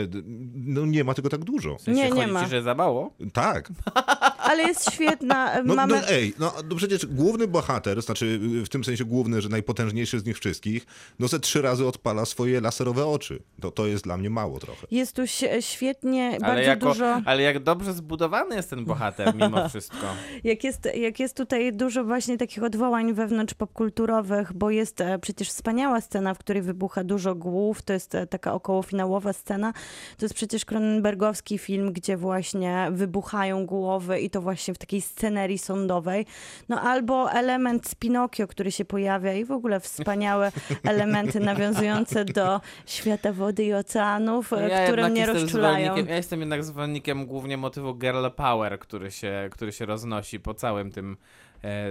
no nie ma tego tak dużo. W sensie Nie, nie ma. Ci, że za mało? Tak, Ale jest świetna. no, Mamy... no ej, no, no przecież główny bohater, znaczy w tym sensie główny, że najpotężniejszy z nich wszystkich, no ze trzy razy odpala swoje laserowe oczy. To, to jest dla mnie mało trochę. Jest tu świetnie, Ale, bardzo jako, dużo. ale jak dobrze zbudowany jest ten bohater mimo wszystko. Jak jest, jak jest tutaj dużo właśnie takich odwołań wewnątrz popkulturowych, bo jest e, przecież wspaniała scena, w której wybucha dużo głów. To jest e, taka okołofinałowa scena. To jest przecież Cronenbergowski film, gdzie właśnie wybuchają głowy i to właśnie w takiej scenerii sądowej. No albo element z Pinokio, który się pojawia i w ogóle wspaniałe elementy nawiązujące do świata wody i oceanów, e, które mnie rozczulają. Ja jestem jednak zwolennikiem głównie motywu girl power, który się, który się roznosi po całym tym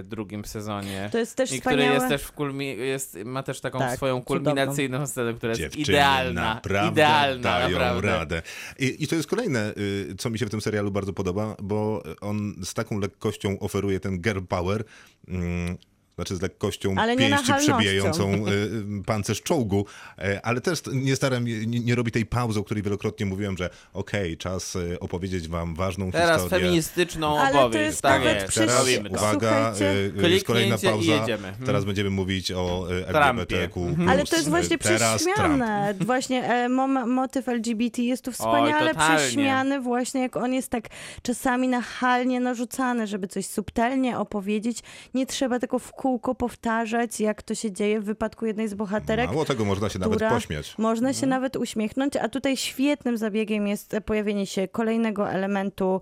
drugim sezonie. To jest też I który wspaniałe. jest też w kulmi- jest, ma też taką Tak, swoją cudowną. kulminacyjną scenę, która jest Dziewczyny idealna. naprawdę idealna, dają naprawdę. radę. I, I to jest kolejne, y, co mi się w tym serialu bardzo podoba, bo on z taką lekkością oferuje ten girl power, mm, znaczy z lekkością Ale pięści przebijającą y, y, pancerz czołgu, e, ale też nie staram, nie, nie robi tej pauzy, o której wielokrotnie mówiłem, że okej, czas y, opowiedzieć wam ważną Teraz historię. feministyczną Ale to opowieść. jest tak jest, przy- Teraz, uwaga, Słuchajcie. jest kolejna pauza. Mhm. Teraz będziemy mówić o LGBTQ+. Ale to jest właśnie Teraz Trump. prześmiane. Właśnie e, mom, motyw LGBT jest tu wspaniale totalnie. prześmiany, właśnie jak on jest tak czasami nachalnie narzucany, żeby coś subtelnie opowiedzieć. Nie trzeba tego w kółko powtarzać, jak to się dzieje w wypadku jednej z bohaterek. Mało tego, można się nawet pośmiać. Można Mhm. się nawet uśmiechnąć, a tutaj świetnym zabiegiem jest pojawienie się kolejnego elementu,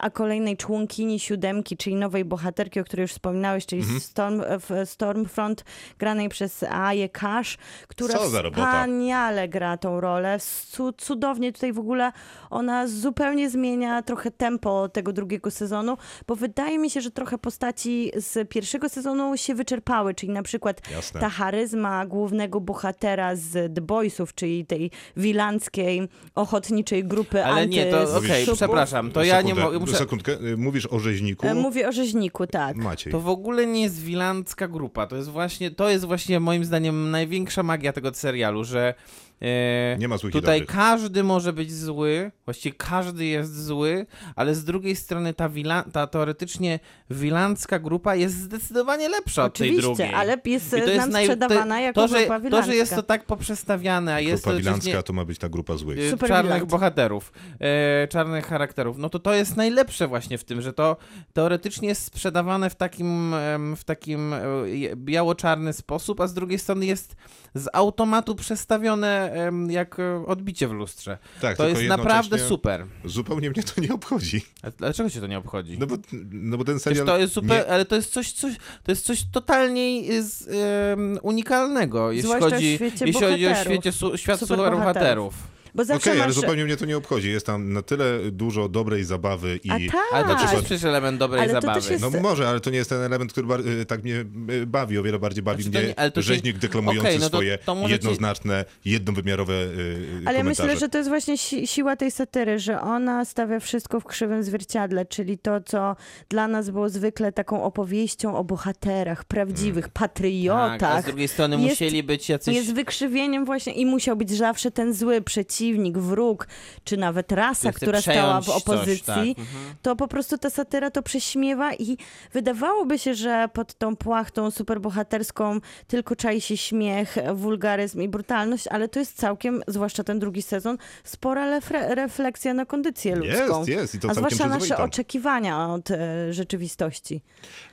a kolejnej członkini siódemki, czyli nowej bohaterki, o której już wspominałeś, czyli Mhm. Storm, w Stormfront, granej przez Aję Cash, która wspaniale gra tą rolę. Cu- cudownie tutaj w ogóle ona zupełnie zmienia trochę tempo tego drugiego sezonu, bo wydaje mi się, że trochę postaci z pierwszego sezonu się wyczerpały, czyli na przykład Jasne. ta charyzma głównego bohatera z The Boysów, czyli tej wilanckiej, ochotniczej grupy Ale nie, to okej, supów. przepraszam, to ja nie Sekundę, mogę. Muszę... Sekundkę, mówisz o rzeźniku. E, Mówię o rzeźniku, tak. Maciej. To w ogóle nie jest wilancka grupa. To jest właśnie, to jest właśnie moim zdaniem największa magia tego serialu, że e, Nie ma złych tutaj dobrych. każdy może być zły, właściwie każdy jest zły, ale z drugiej strony ta, wila, ta teoretycznie wilancka grupa jest zdecydowanie lepsza od tej Oczywiście, drugiej. ale jest I to nam jest naj- sprzedawana to, jako to, że, grupa to, wilancka. że jest to tak poprzestawiane, a jest Grupa to oczywiście- to ma być ta grupa złych. y, Super czarnych bohaterów, e, czarnych charakterów, no to to jest najlepsze właśnie w tym, że to teoretycznie jest sprzedawane w takim, w takim e, biało-czarny sposób, a z drugiej strony jest z automatu przestawione jak e, odbicie w lustrze. Tak, To jest naprawdę super. Zupełnie mnie to nie obchodzi. A dlaczego cię to nie obchodzi? No bo, no bo ten serial... to jest super, nie, ale to jest coś, coś, to jest coś totalnie z, em, unikalnego, jeśli Zwłaszcza chodzi, jeśli chodzi o świecie, su, świat Superbohaterów. superbohaterów. Bo zawsze Okej, ale masz... zupełnie mnie to nie obchodzi. Jest tam na tyle dużo dobrej zabawy i... A tak, Ale to też przykład- jest przecież element dobrej Ale zabawy. jest- No może, ale to nie jest ten element, który bar- y, tak mnie y, bawi. O wiele bardziej bawi Znaczy mnie nie- ale rzeźnik deklamujący Okej, no to- swoje to może ci- jednoznaczne, jednowymiarowe y, Ale komentarze. myślę, że to jest właśnie si siła tej satyry, że ona stawia wszystko w krzywym zwierciadle, czyli to, co dla nas było zwykle taką opowieścią o bohaterach, prawdziwych patriotach. Tak, a z drugiej strony jest- musieli być jacyś... Jest wykrzywieniem właśnie i musiał być zawsze ten zły przeciwnik, wróg, czy nawet rasa, która stała w przejąć coś, opozycji. tak, mhm. To po prostu ta satyra to prześmiewa i wydawałoby się, że pod tą płachtą superbohaterską tylko czai się śmiech, wulgaryzm i brutalność, ale to jest całkiem, zwłaszcza ten drugi sezon, spora refleksja na kondycję ludzką. Jest, jest i to A zwłaszcza nasze oczekiwania od e, rzeczywistości.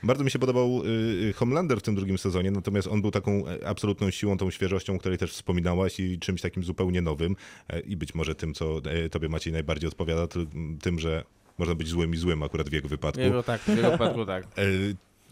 Bardzo mi się podobał y, Homelander w tym drugim sezonie, natomiast on był taką e, absolutną siłą, tą świeżością, o której też wspominałaś i czymś takim zupełnie nowym E, i być może tym, co e, tobie Maciej najbardziej odpowiada, ty- tym, że można być złym i złym akurat w jego wypadku. W jego, tak, w jego przypadku tak. E,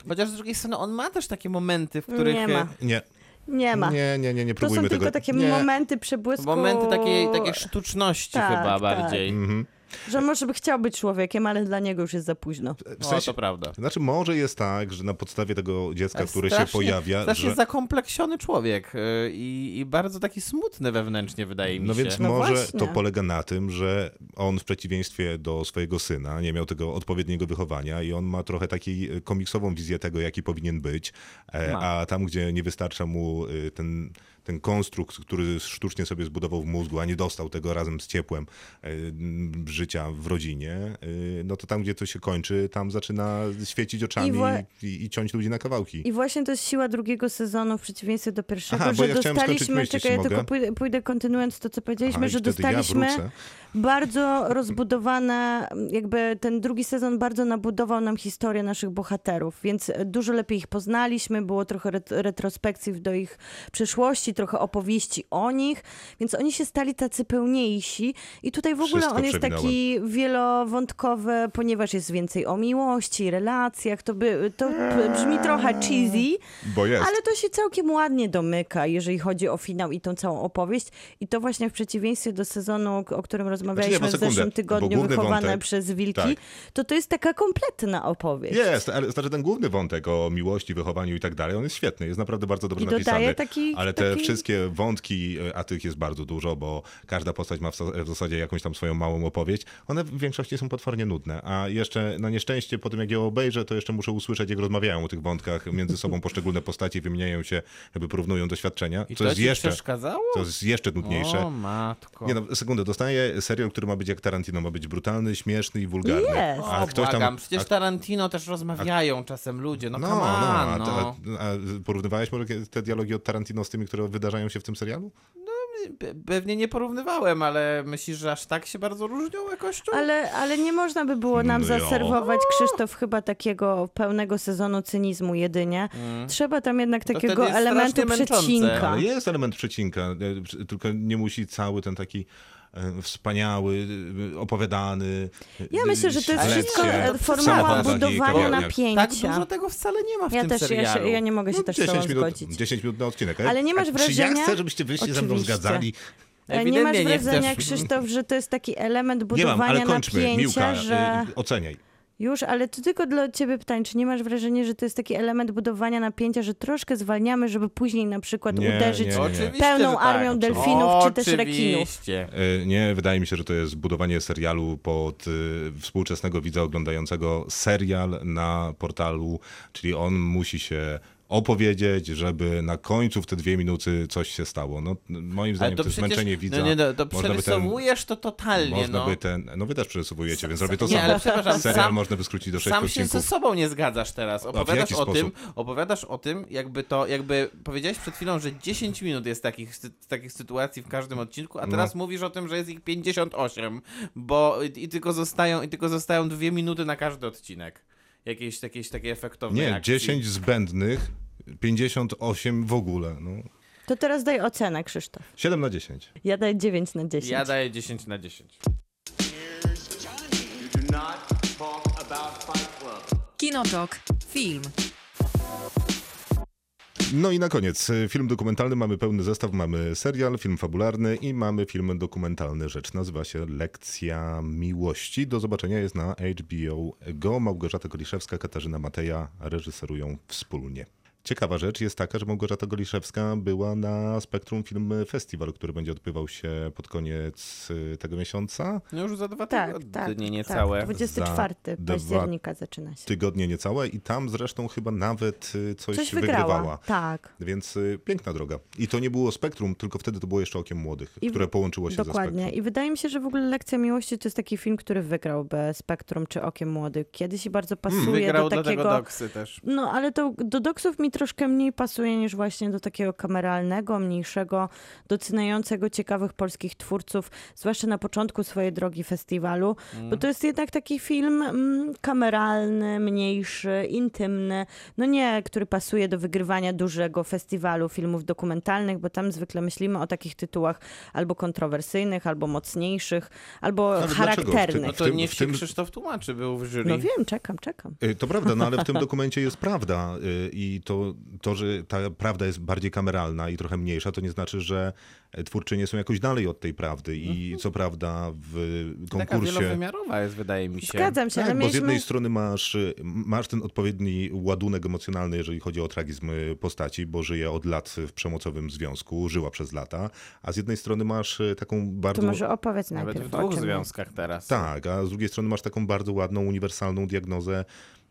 Chociaż z drugiej strony on ma też takie momenty, w których... Nie ma. Nie, Nie ma. nie, nie, nie, nie to są próbujmy tylko tego. takie nie. momenty przebłysku. Momenty takiej, takiej sztuczności Tak, chyba tak. bardziej. Mhm. Że może by chciał być człowiekiem, ale dla niego już jest za późno. W O, sensie, to prawda. Znaczy może jest tak, że na podstawie tego dziecka, które się pojawia, Strasznie że... zakompleksiony człowiek y, i, i bardzo taki smutny wewnętrznie wydaje mi No się. więc No może właśnie. to polega na tym, że on w przeciwieństwie do swojego syna nie miał tego odpowiedniego wychowania i on ma trochę taką komiksową wizję tego, jaki powinien być, e, Ma. a tam, gdzie nie wystarcza mu y, ten, ten konstrukt, który sztucznie sobie zbudował w mózgu, a nie dostał tego razem z ciepłem m, życia w rodzinie, y, no to tam, gdzie to się kończy, tam zaczyna świecić oczami I i, i, ciąć ludzi na kawałki. I właśnie to jest siła drugiego sezonu w przeciwieństwie do pierwszego, Aha, że ja dostaliśmy, myśl, czekaj, ja tylko pójdę, pójdę kontynuując to, co powiedzieliśmy, Aha, że ja dostaliśmy wrócę. bardzo rozbudowane, jakby ten drugi sezon bardzo nabudował nam historię naszych bohaterów, więc dużo lepiej ich poznaliśmy, było trochę ret- retrospekcji do ich przeszłości, trochę opowieści o nich, więc oni się stali tacy pełniejsi i tutaj w ogóle Wszystko on jest taki wielowątkowy, ponieważ jest więcej o miłości, relacjach, to, by, to brzmi trochę cheesy, Bo jest. ale to się całkiem ładnie domyka, jeżeli chodzi o finał i tą całą opowieść. I to właśnie w przeciwieństwie do sezonu, o którym rozmawialiśmy Znaczy w zeszłym tygodniu, wychowane wątek- przez wilki, tak. to to jest taka kompletna opowieść. Jest, ale znaczy ten główny wątek o miłości, wychowaniu i tak dalej, on jest świetny, jest naprawdę bardzo dobrze I napisany. taki- ale te taki- wszystkie wątki, a tych jest bardzo dużo, bo każda postać ma w za- w zasadzie jakąś tam swoją małą opowieść, one w większości są potwornie nudne. A jeszcze na nieszczęście po tym jak je obejrzę, to jeszcze muszę usłyszeć, jak rozmawiają o tych wątkach między sobą poszczególne postacie, wymieniają się, jakby porównują doświadczenia. I co to jest ci jeszcze, przeszkadzało? to jest jeszcze nudniejsze. O matko. Nie no, sekundę, dostaję serial, który ma być jak Tarantino, ma być brutalny, śmieszny i wulgarny. Jest. o, A ktoś tam, przecież a Tarantino też rozmawiają czasem ludzie, no, No, come no, on, a, no. a, a porównywałeś może te dialogi od Tarantino z tymi, które wydarzają się w tym serialu? Pe- Pewnie nie porównywałem, ale myślisz, że aż tak się bardzo różnią jakością? Ale, ale nie można by było nam No jo. zaserwować, Krzysztof, chyba takiego pełnego sezonu cynizmu jedynie. Trzeba tam jednak takiego elementu męczące. przecinka. Ale jest element przecinka, e, tylko nie musi cały ten taki wspaniały, e, opowiadany. Ja myślę, że to jest wszystko nie, e, formuła budowania Kawałek. napięcia. tak dużo tego wcale nie ma w Ja tym też, ja, serialu. się, ja nie mogę się No, też z tobą 10 minut, zgodzić. 10 minut na odcinek. Ale nie masz A Czy ja wrażenia- chcę, żebyście wyście ze mną zgadzali? E, Nie masz Ewidentnie nie wrażenia, chcesz. Krzysztof, że to jest taki element Nie budowania mam, ale kończmy. napięcia, Miłka, że... e, oceniaj. Już, ale to tylko dla ciebie pytanie, czy nie masz wrażenia, że to jest taki element budowania napięcia, że troszkę zwalniamy, żeby później na przykład Nie, uderzyć nie, nie. Pełną że armią tak. delfinów czy też rekinów? Oczywiście. E, Nie, wydaje mi się, że to jest budowanie serialu pod e, współczesnego widza oglądającego serial na portalu, czyli on musi się opowiedzieć, żeby na końcu w te dwie minuty coś się stało. No, moim zdaniem to, jest przecież- zmęczenie widza. No nie, no, to by ten- przerysowujesz to totalnie, Można no. by ten, no wy też przerysowujecie, więc robię to nie, samo. ale przepraszam, Serial sam- można by skrócić do sześciu Sam się ze odcinków. sobą nie zgadzasz teraz. Opowiadasz o tym, opowiadasz o tym, jakby to, jakby powiedziałeś przed chwilą, że 10 minut jest takich, takich sytuacji w każdym odcinku, a teraz mówisz o tym, że jest ich 58, bo i, i tylko zostają, i tylko zostają dwie minuty na każdy odcinek. Jakieś, jakieś takie efektowne Nie, akcji. 10 zbędnych, 58 w ogóle. No. To teraz daj ocenę, Krzysztof. 7 na 10. Ja daję 9 na 10. Ja daję 10 na 10. You do not talk about Fight Club. Kinotok. Film. No i na koniec, film dokumentalny, mamy pełny zestaw, mamy serial, film fabularny i mamy film dokumentalny. Rzecz nazywa się Lekcja Miłości. Do zobaczenia jest na HBO Go. Małgorzata Koliszewska, Katarzyna Mateja reżyserują wspólnie. Ciekawa rzecz jest taka, że Małgorzata Goliszewska była na Spektrum Film Festival, który będzie odbywał się pod koniec y, tego miesiąca. No już za dwa Tak, tygodnie tak. niecałe. Tak, 24 Za października zaczyna się. Tygodnie niecałe i tam zresztą chyba nawet y, coś, Coś wygrywała. wygrała. Tak. Więc y, piękna droga. I to nie było Spektrum, tylko wtedy to było jeszcze Okiem Młodych, I które połączyło się ze Dokładnie. Spektrum. I wydaje mi się, że w ogóle Lekcja Miłości to jest taki film, który wygrał bez Spektrum czy Okiem Młodych. Kiedyś i bardzo pasuje Hmm, Wygrał do do takiego... tego doksy też. No, ale to do doksów mi troszkę mniej pasuje niż właśnie do takiego kameralnego, mniejszego, doceniającego ciekawych polskich twórców, zwłaszcza na początku swojej drogi festiwalu, bo to jest jednak taki film mm, kameralny, mniejszy, intymny, no nie, który pasuje do wygrywania dużego festiwalu filmów dokumentalnych, bo tam zwykle myślimy o takich tytułach albo kontrowersyjnych, albo mocniejszych, albo Ale dlaczego? W tym- charakternych. No to tym- niech się tym- Krzysztof tłumaczy, był w jury. No wiem, czekam, czekam. Y, To prawda, no ale w tym dokumencie jest prawda y, i to, to, że ta prawda jest bardziej kameralna i trochę mniejsza, to nie znaczy, że twórczynie są jakoś dalej od tej prawdy i co prawda w Taka konkursie... wielowymiarowa jest, wydaje mi się. Zgadzam się, ale Tak, bo z mieliśmy... jednej strony masz, masz ten odpowiedni ładunek emocjonalny, jeżeli chodzi o tragizm y, postaci, bo żyje od lat w przemocowym związku, żyła przez lata, a z jednej strony masz y, taką bardzo... To może opowiedz Nawet najpierw w o dwóch czym związkach teraz. Tak, a z drugiej strony masz taką bardzo ładną, uniwersalną diagnozę.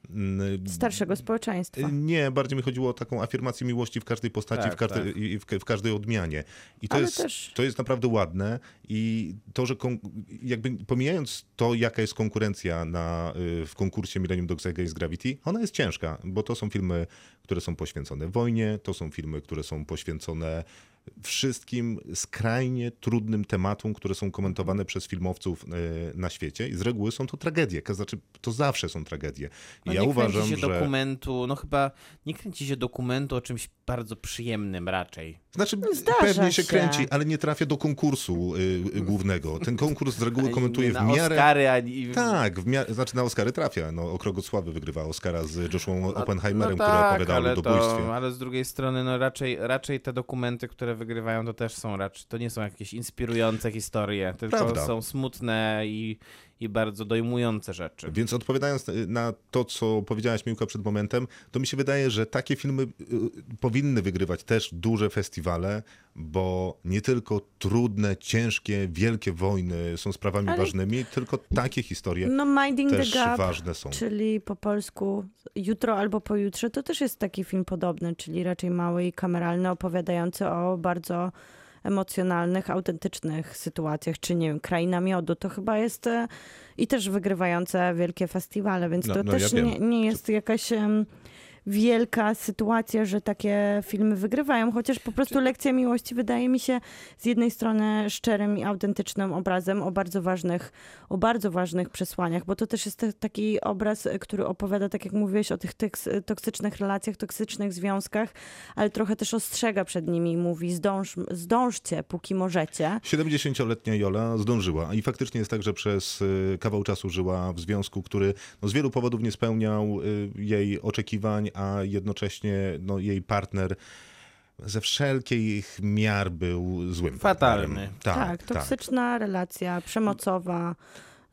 Mm, starszego społeczeństwa. Y, Nie, bardziej mi chodziło o taką afirmację miłości w każdej postaci, Tak, w, każdej, tak. i w, w każdej odmianie. I to Ale jest, też- to jest naprawdę ładne i to, że kon, jakby pomijając to, jaka jest konkurencja na, y, w konkursie Millennium Dogs Against Gravity, ona jest ciężka, bo to są filmy, które są poświęcone wojnie, to są filmy, które są poświęcone wszystkim skrajnie trudnym tematom, które są komentowane przez filmowców y, na świecie i z reguły są to tragedie, to znaczy to zawsze są tragedie. I No ja nie uważam, kręci się że... dokumentu, no chyba nie kręci się dokumentu o czymś bardzo przyjemnym raczej. Znaczy, Zdarza pewnie się, się. kręci, ale nie trafia do konkursu y, y, głównego. Ten konkurs z reguły komentuje w na miarę... Oscary, ani... Tak, w miarę, znaczy na Oscary trafia. No, Okrągły Sławy wygrywa Oscara z Joshua Oppenheimerem, no który tak, opowiadał o ale ludobójstwie. To, ale z drugiej strony, no raczej, raczej te dokumenty, które wygrywają, to też są raczej, to nie są jakieś inspirujące historie, tylko Prawda. są smutne i, i bardzo dojmujące rzeczy. Więc odpowiadając na to, co powiedziałaś Miłka przed momentem, to mi się wydaje, że takie filmy y, powinny wygrywać też duże festiwale, bo nie tylko trudne, ciężkie, wielkie wojny są sprawami Ale- ważnymi, tylko takie historie No Minding też the Gap, ważne są. czyli po polsku Jutro albo pojutrze, to też jest taki film podobny, czyli raczej mały i kameralny, opowiadający o bardzo emocjonalnych, autentycznych sytuacjach, czy nie wiem, Kraina Miodu, to chyba jest e, i też wygrywające wielkie festiwale, więc No- to no ja też wiem. nie, nie jest jakaś wielka sytuacja, że takie filmy wygrywają, chociaż po prostu Lekcja Miłości wydaje mi się z jednej strony szczerym i autentycznym obrazem o bardzo ważnych, o bardzo ważnych przesłaniach, bo to też jest taki obraz, który opowiada, tak jak mówiłeś, o tych toksycznych relacjach, toksycznych związkach, ale trochę też ostrzega przed nimi i mówi zdąż, zdążcie, póki możecie. 70-letnia Jola zdążyła i faktycznie jest tak, że przez y, kawał czasu żyła w związku, który no, z wielu powodów nie spełniał y, jej oczekiwań, a jednocześnie no, jej partner ze wszelkich miar był złym Fatalny. Tak, Tak, tak. toksyczna relacja, przemocowa,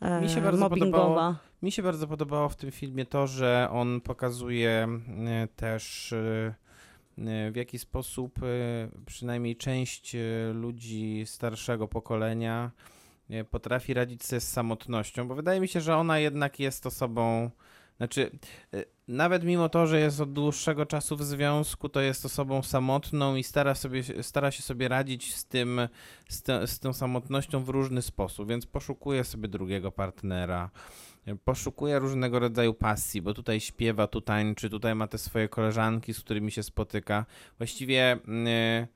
e, Mi się bardzo mobbingowa. podobało- Mi się bardzo podobało w tym filmie to, że on pokazuje e, też e, e, w jaki sposób e, przynajmniej część e, ludzi starszego pokolenia e, potrafi radzić sobie z samotnością, bo wydaje mi się, że ona jednak jest osobą, znaczy e, nawet mimo to, że jest od dłuższego czasu w związku, to jest osobą samotną i stara, sobie, stara się sobie radzić z tym, z, te, z tą samotnością w różny sposób, więc poszukuje sobie drugiego partnera, poszukuje różnego rodzaju pasji, bo tutaj śpiewa, tu tańczy, tutaj ma te swoje koleżanki, z którymi się spotyka. Właściwie yy,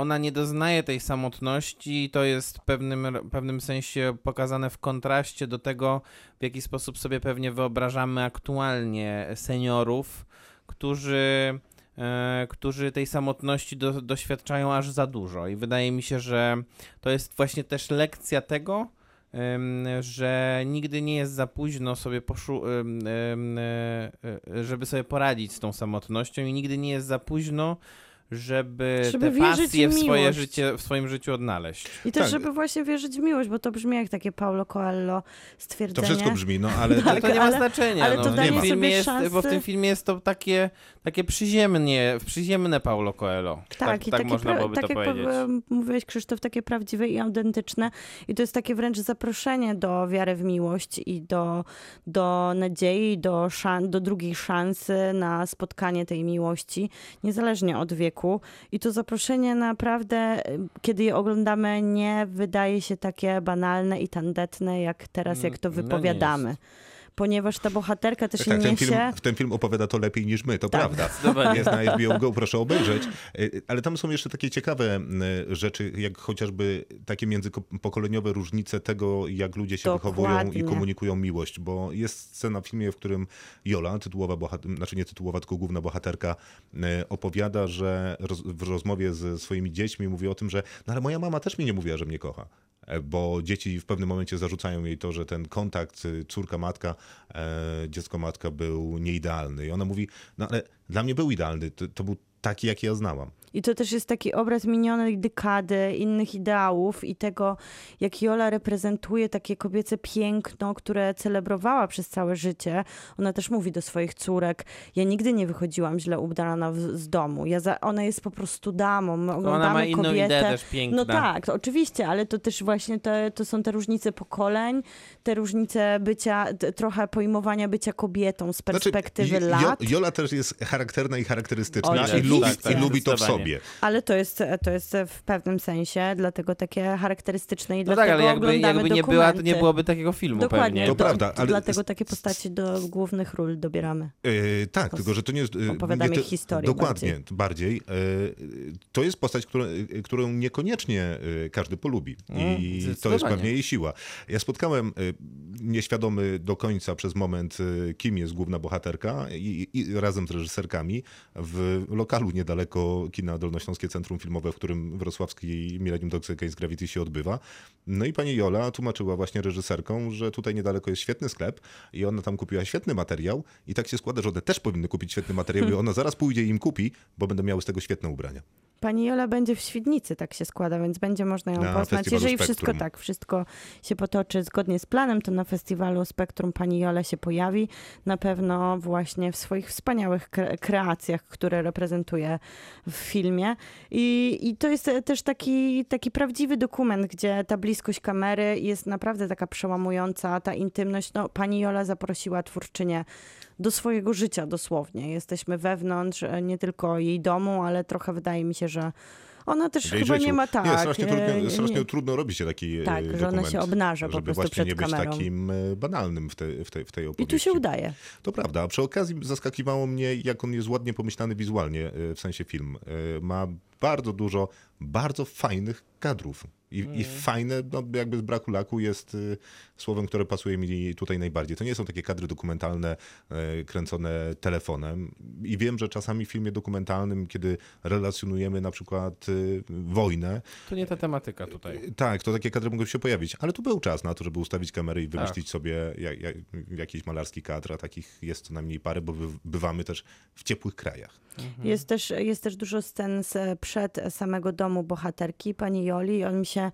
ona nie doznaje tej samotności i to jest w pewnym, pewnym sensie pokazane w kontraście do tego, w jaki sposób sobie pewnie wyobrażamy aktualnie seniorów, którzy e, którzy tej samotności do, doświadczają aż za dużo. I wydaje mi się, że to jest właśnie też lekcja tego, że nigdy nie jest za późno sobie poszu- e, e, żeby sobie poradzić z tą samotnością i nigdy nie jest za późno, żeby, Żeby te pasje w swoje życie, w swoim życiu odnaleźć. I też, Tak. żeby właśnie wierzyć w miłość, bo to brzmi jak takie Paulo Coelho To stwierdzenie. wszystko brzmi, no ale Tak. to nie ma ale- znaczenia. ale no. to tym filmie sobie jest, Bo w tym filmie jest to takie, takie przyziemnie, przyziemne Paulo Coelho. Tak, i tak takie, można byłoby tak to jak powiedzieć. powie- mówiłeś Krzysztof, takie prawdziwe i autentyczne. I to jest takie wręcz zaproszenie do wiary w miłość i do, do nadziei, do, szan- do drugiej szansy na spotkanie tej miłości, niezależnie od wieku. I to zaproszenie naprawdę, y, kiedy je oglądamy, nie wydaje się takie banalne i tandetne, jak teraz, jak to Mm, no wypowiadamy. Ponieważ ta bohaterka też tak, ten niesie... film, ten film opowiada to lepiej niż my, to Tak. prawda. Zdecydowanie. Jest na HBO Go, proszę obejrzeć. Y, Ale tam są jeszcze takie ciekawe rzeczy, jak chociażby takie międzypokoleniowe różnice tego, jak ludzie się wychowują i Dokładnie. komunikują miłość, bo jest scena w filmie, w którym Jola, tytułowa bohater, znaczy nie tytułowa, tylko główna bohaterka, y, opowiada, że roz, w rozmowie ze swoimi dziećmi mówi o tym, że no ale moja mama też mi nie mówiła, że mnie kocha. E, Bo dzieci w pewnym momencie zarzucają jej to, że ten kontakt y, córka-matka, e, dziecko-matka był nieidealny. I ona mówi, no ale dla mnie był idealny, to, to był taki, jaki ja znałam. I to też jest taki obraz minionej dekady, innych ideałów i tego, jak Jola reprezentuje takie kobiece piękno, które celebrowała przez całe życie. Ona też mówi do swoich córek, ja nigdy nie wychodziłam źle ubrana z domu. Ja za, ona jest po prostu damą. My oglądamy Ona ma inną kobietę. ideę też piękna. No tak, to oczywiście, ale to też właśnie te, to są te różnice pokoleń, te różnice bycia, t- trochę pojmowania bycia kobietą z perspektywy Znaczy, lat. Jola też jest charakterna i charakterystyczna Oczywiście. i lubi, Tak, tak, i lubi to w sobie. Ale to jest, to jest w pewnym sensie, dlatego takie charakterystyczne i No dlatego tak, ale jakby, jakby nie była, to nie byłoby takiego filmu Dokładnie, pewnie. To prawda, ale- dlatego takie postaci do głównych ról dobieramy. Yy, tak, tylko że to nie jest. yy, Opowiadamy ich historię Dokładnie, bardziej. Yy, to jest postać, którą, którą niekoniecznie każdy polubi. Mm, I to jest pewnie jej siła. Ja spotkałem nieświadomy do końca przez moment, kim jest główna bohaterka, i, i razem z reżyserkami w lokalu niedaleko kina Dolnośląskie Centrum Filmowe, w którym wrocławski Millennium Dogs Against Gravity się odbywa. No i pani Jola tłumaczyła właśnie reżyserką, że tutaj niedaleko jest świetny sklep i ona tam kupiła świetny materiał i tak się składa, że one też powinny kupić świetny materiał i ona zaraz pójdzie i im kupi, bo będą miały z tego świetne ubrania. Pani Jola będzie w Świdnicy, tak się składa, więc będzie można ją Na poznać. Jeżeli Spektrum. wszystko tak, wszystko się potoczy zgodnie z planem, to na festiwalu Spektrum pani Jola się pojawi. Na pewno właśnie w swoich wspaniałych kre- kreacjach, które reprezentuje w filmie. I, i to jest też taki, taki prawdziwy dokument, gdzie ta bliskość kamery jest naprawdę taka przełamująca, ta intymność. No, pani Jola zaprosiła twórczynię do swojego życia dosłownie. Jesteśmy wewnątrz e, nie tylko jej domu, ale trochę wydaje mi się, że ona też chyba nie życiu. ma tak. Nie, strasznie, e, trudno, nie- strasznie trudno robić się taki Tak, e, że ona dokument, się obnaża po prostu właśnie przed nie być kamerą. takim e, banalnym w, te, w, tej, w tej I opowieści. tu się udaje. To prawda, a przy okazji zaskakiwało mnie, jak on jest ładnie pomyślany wizualnie, e, w sensie film. E, Ma bardzo dużo bardzo fajnych kadrów. I, Mm. I fajne, no jakby z braku laku, jest y, słowem, które pasuje mi tutaj najbardziej. To nie są takie kadry dokumentalne e, kręcone telefonem. I wiem, że czasami w filmie dokumentalnym, kiedy relacjonujemy na przykład y, wojnę, To nie ta tematyka tutaj. y, tak, to takie kadry mogą się pojawić, ale tu był czas na to, żeby ustawić kamerę i Tak. wymyślić sobie jak, jak, jakiś malarski kadr, a takich jest co najmniej parę, bo by- bywamy też w ciepłych krajach. Mhm. Jest, też, jest też dużo scen z, przed samego domu bohaterki, pani Joli. On mi się, Yeah.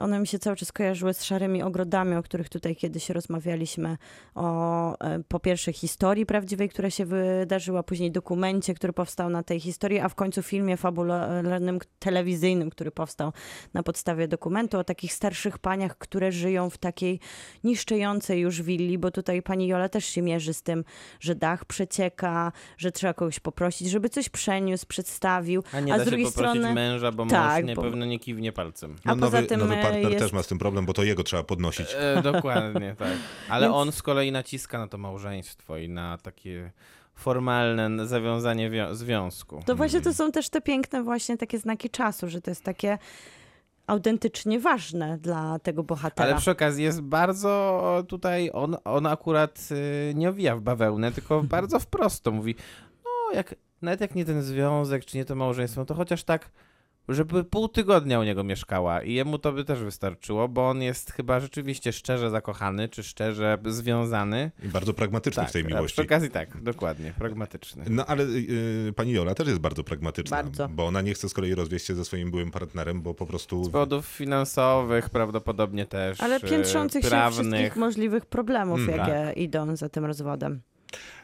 One mi się cały czas kojarzyły z szarymi ogrodami, o których tutaj kiedyś rozmawialiśmy. O e, po pierwsze historii prawdziwej, która się wydarzyła, później dokumencie, który powstał na tej historii, a w końcu filmie fabularnym, telewizyjnym, który powstał na podstawie dokumentu o takich starszych paniach, które żyją w takiej niszczejącej już willi, bo tutaj pani Jola też się mierzy z tym, że dach przecieka, że trzeba kogoś poprosić, żeby coś przeniósł, przedstawił. A nie A da z się drugiej poprosić strony- męża, bo Tak, mąż bo- nie, pewno nie kiwnie palcem. A No, poza nowy, tym, nowy partner jest- też ma z tym problem, bo to jego trzeba podnosić. E, dokładnie, tak. Ale Więc- on z kolei naciska na to małżeństwo i na takie formalne zawiązanie wio- związku. To właśnie to są też te piękne właśnie takie znaki czasu, że to jest takie autentycznie ważne dla tego bohatera. Ale przy okazji jest bardzo tutaj, on, on akurat y, nie owija w bawełnę, tylko bardzo wprost to mówi, no jak, nawet jak nie ten związek, czy nie to małżeństwo, to chociaż tak żeby pół tygodnia u niego mieszkała i jemu to by też wystarczyło, bo on jest chyba rzeczywiście szczerze zakochany, czy szczerze związany. I bardzo pragmatyczny w tej miłości. Przy okazji tak, dokładnie, pragmatyczny. No ale y, pani Jola też jest bardzo pragmatyczna, Bardzo. bo ona nie chce z kolei rozwieść się ze swoim byłym partnerem, bo po prostu... Z powodów finansowych prawdopodobnie też, Ale e, piętrzących się prawnych. wszystkich możliwych problemów, Mm, jakie idą za tym rozwodem.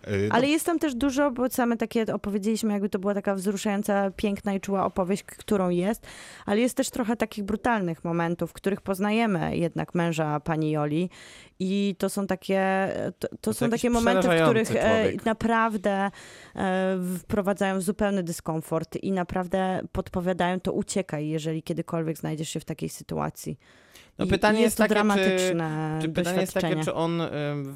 Y, no, Ale jest tam też dużo, bo same takie opowiedzieliśmy, jakby to była taka wzruszająca, piękna i czuła opowieść, którą jest, ale jest też trochę takich brutalnych momentów, w których poznajemy jednak męża pani Joli i to są takie, to, to są takie momenty, w których e, człowiek. naprawdę e, wprowadzają w zupełny dyskomfort i naprawdę podpowiadają to uciekaj, jeżeli kiedykolwiek znajdziesz się w takiej sytuacji. No I- pytanie i jest to takie, czy- dramatyczne Czy pytanie jest takie, czy on ym,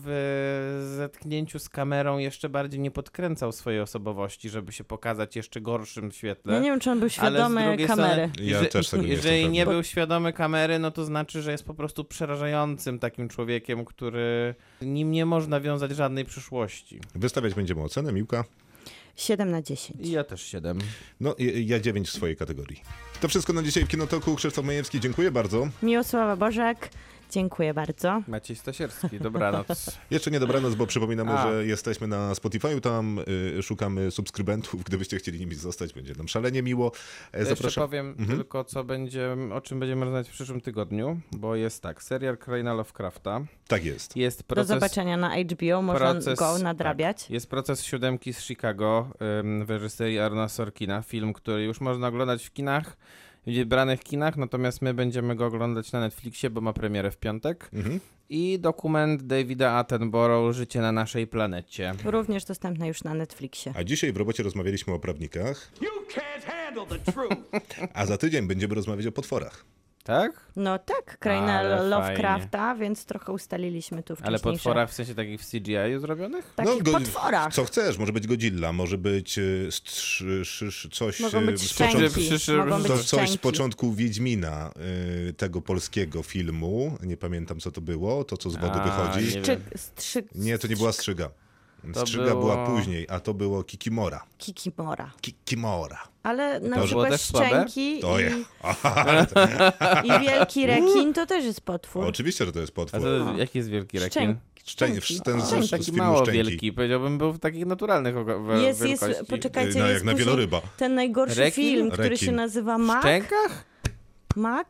w zetknięciu z kamerą jeszcze bardziej nie podkręcał swojej osobowości, żeby się pokazać jeszcze gorszym świetle? Ja nie wiem, czy on był świadomy kamery. Strony, Ja jeżeli- też tego nie Jeżeli nie był świadomy kamery, no to znaczy, że jest po prostu przerażającym takim człowiekiem, który nim nie można wiązać żadnej przyszłości. Wystawiać będziemy ocenę, Miłka. 7 na 10. I ja też siedem. No, i- ja 9 w swojej kategorii. To wszystko na dzisiaj w Kinotoku. Krzysztof Majewski, dziękuję bardzo. Miłosława Bożek, dziękuję bardzo. Maciej Stasierski, dobranoc. Jeszcze nie dobranoc, bo przypominamy, A. że jesteśmy na Spotify'u, tam y, szukamy subskrybentów. Gdybyście chcieli nimi zostać, będzie nam szalenie miło. E, Jeszcze Zapraszam. powiem Mhm. tylko, co będzie, o czym będziemy rozmawiać w przyszłym tygodniu, bo jest tak, serial Kraina Lovecrafta, Tak jest. jest Do proces... zobaczenia na HBO, można proces- go nadrabiać. Tak, jest proces siódemki z Chicago w reżyserii Arna Sorkina. Film, który już można oglądać w kinach, w wybranych kinach, natomiast my będziemy go oglądać na Netflixie, bo ma premierę w piątek. Mhm. I dokument Davida Attenborough Życie na naszej planecie. Również dostępne już na Netflixie. A dzisiaj w robocie rozmawialiśmy o prawnikach, You can't handle the truth. a za tydzień będziemy rozmawiać o potworach. Tak? No tak, kraina Ale Lovecrafta, więc trochę ustaliliśmy tu Ale wcześniejsze. potworach w sensie takich w CGI zrobionych? Takich go- potworach. Co chcesz, może być Godzilla, może być szy, coś Mogą y, być z początku, mogą być coś z początku Wiedźmina, y, tego polskiego filmu. Nie pamiętam co to było, to co z wody A, wychodzi. nie Nie, Strzyg, strzyg, to nie była strzyga. Strzyga była było- później, a to było Kikimora. Kikimora. Kikimora. Ale na przykład szczęki To i, je. i wielki rekin to też jest potwór. Oczywiście, że to jest potwór. to jaki jest wielki rekin? Szczęk, Szczęk, szczęki. ten z, z Taki mało Szczęki. wielki, powiedziałbym, był w takich naturalnych we- Jest, jest, wielkości. poczekajcie, No, jest jak na wieloryba. ten najgorszy Rekin? film, który Rekin. się nazywa W Mac. szczękach? Mac?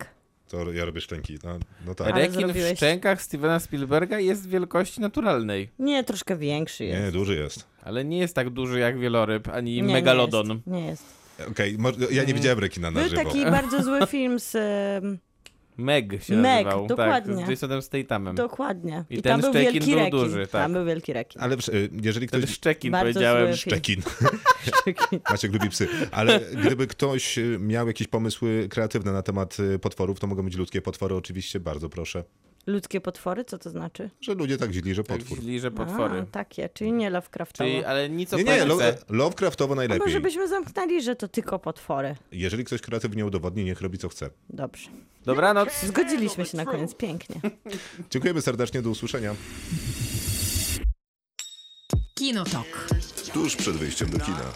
To ja robię szczęki. No, no tak. Ale Rekin zrobiłeś- w szczękach Stevena Spielberga jest wielkości naturalnej. Nie, troszkę większy jest. Nie, duży jest. Ale nie jest tak duży jak wieloryb, ani Nie, nie megalodon. jest, Nie jest. Okej, może- ja nie widziałem rekina na Był żywo. taki bardzo zły film z... Meg się Meg, nazywał. dokładnie. Tak, z Jasonem Stathamem. Dokładnie. I I, ten tam był Szczekin wielki był rekin. duży, tak. Tam był wielki rekin. Ale y, jeżeli Ten ktoś... Szczekin Bardzo powiedziałem. Szczekin. Szczekin. Maciek lubi psy. Ale gdyby ktoś y, miał jakieś pomysły kreatywne na temat y, potworów, to mogą być ludzkie potwory oczywiście, bardzo proszę. Ludzkie potwory? Co to znaczy? Że ludzie tak źli, że Tak potwór. źli, że potwory. A, takie, czyli nie Lovecraftowo. Czyli, ale nic o Nie, nie, lo. Lovecraftowo A najlepiej. może byśmy zamknęli, że to tylko potwory. Jeżeli ktoś kreatywnie udowodni, niech robi co chce. Dobrze. Dobranoc. Zgodziliśmy się na koniec. Pięknie. Dziękujemy serdecznie, do usłyszenia. Kinotok. Tuż przed wyjściem do kina.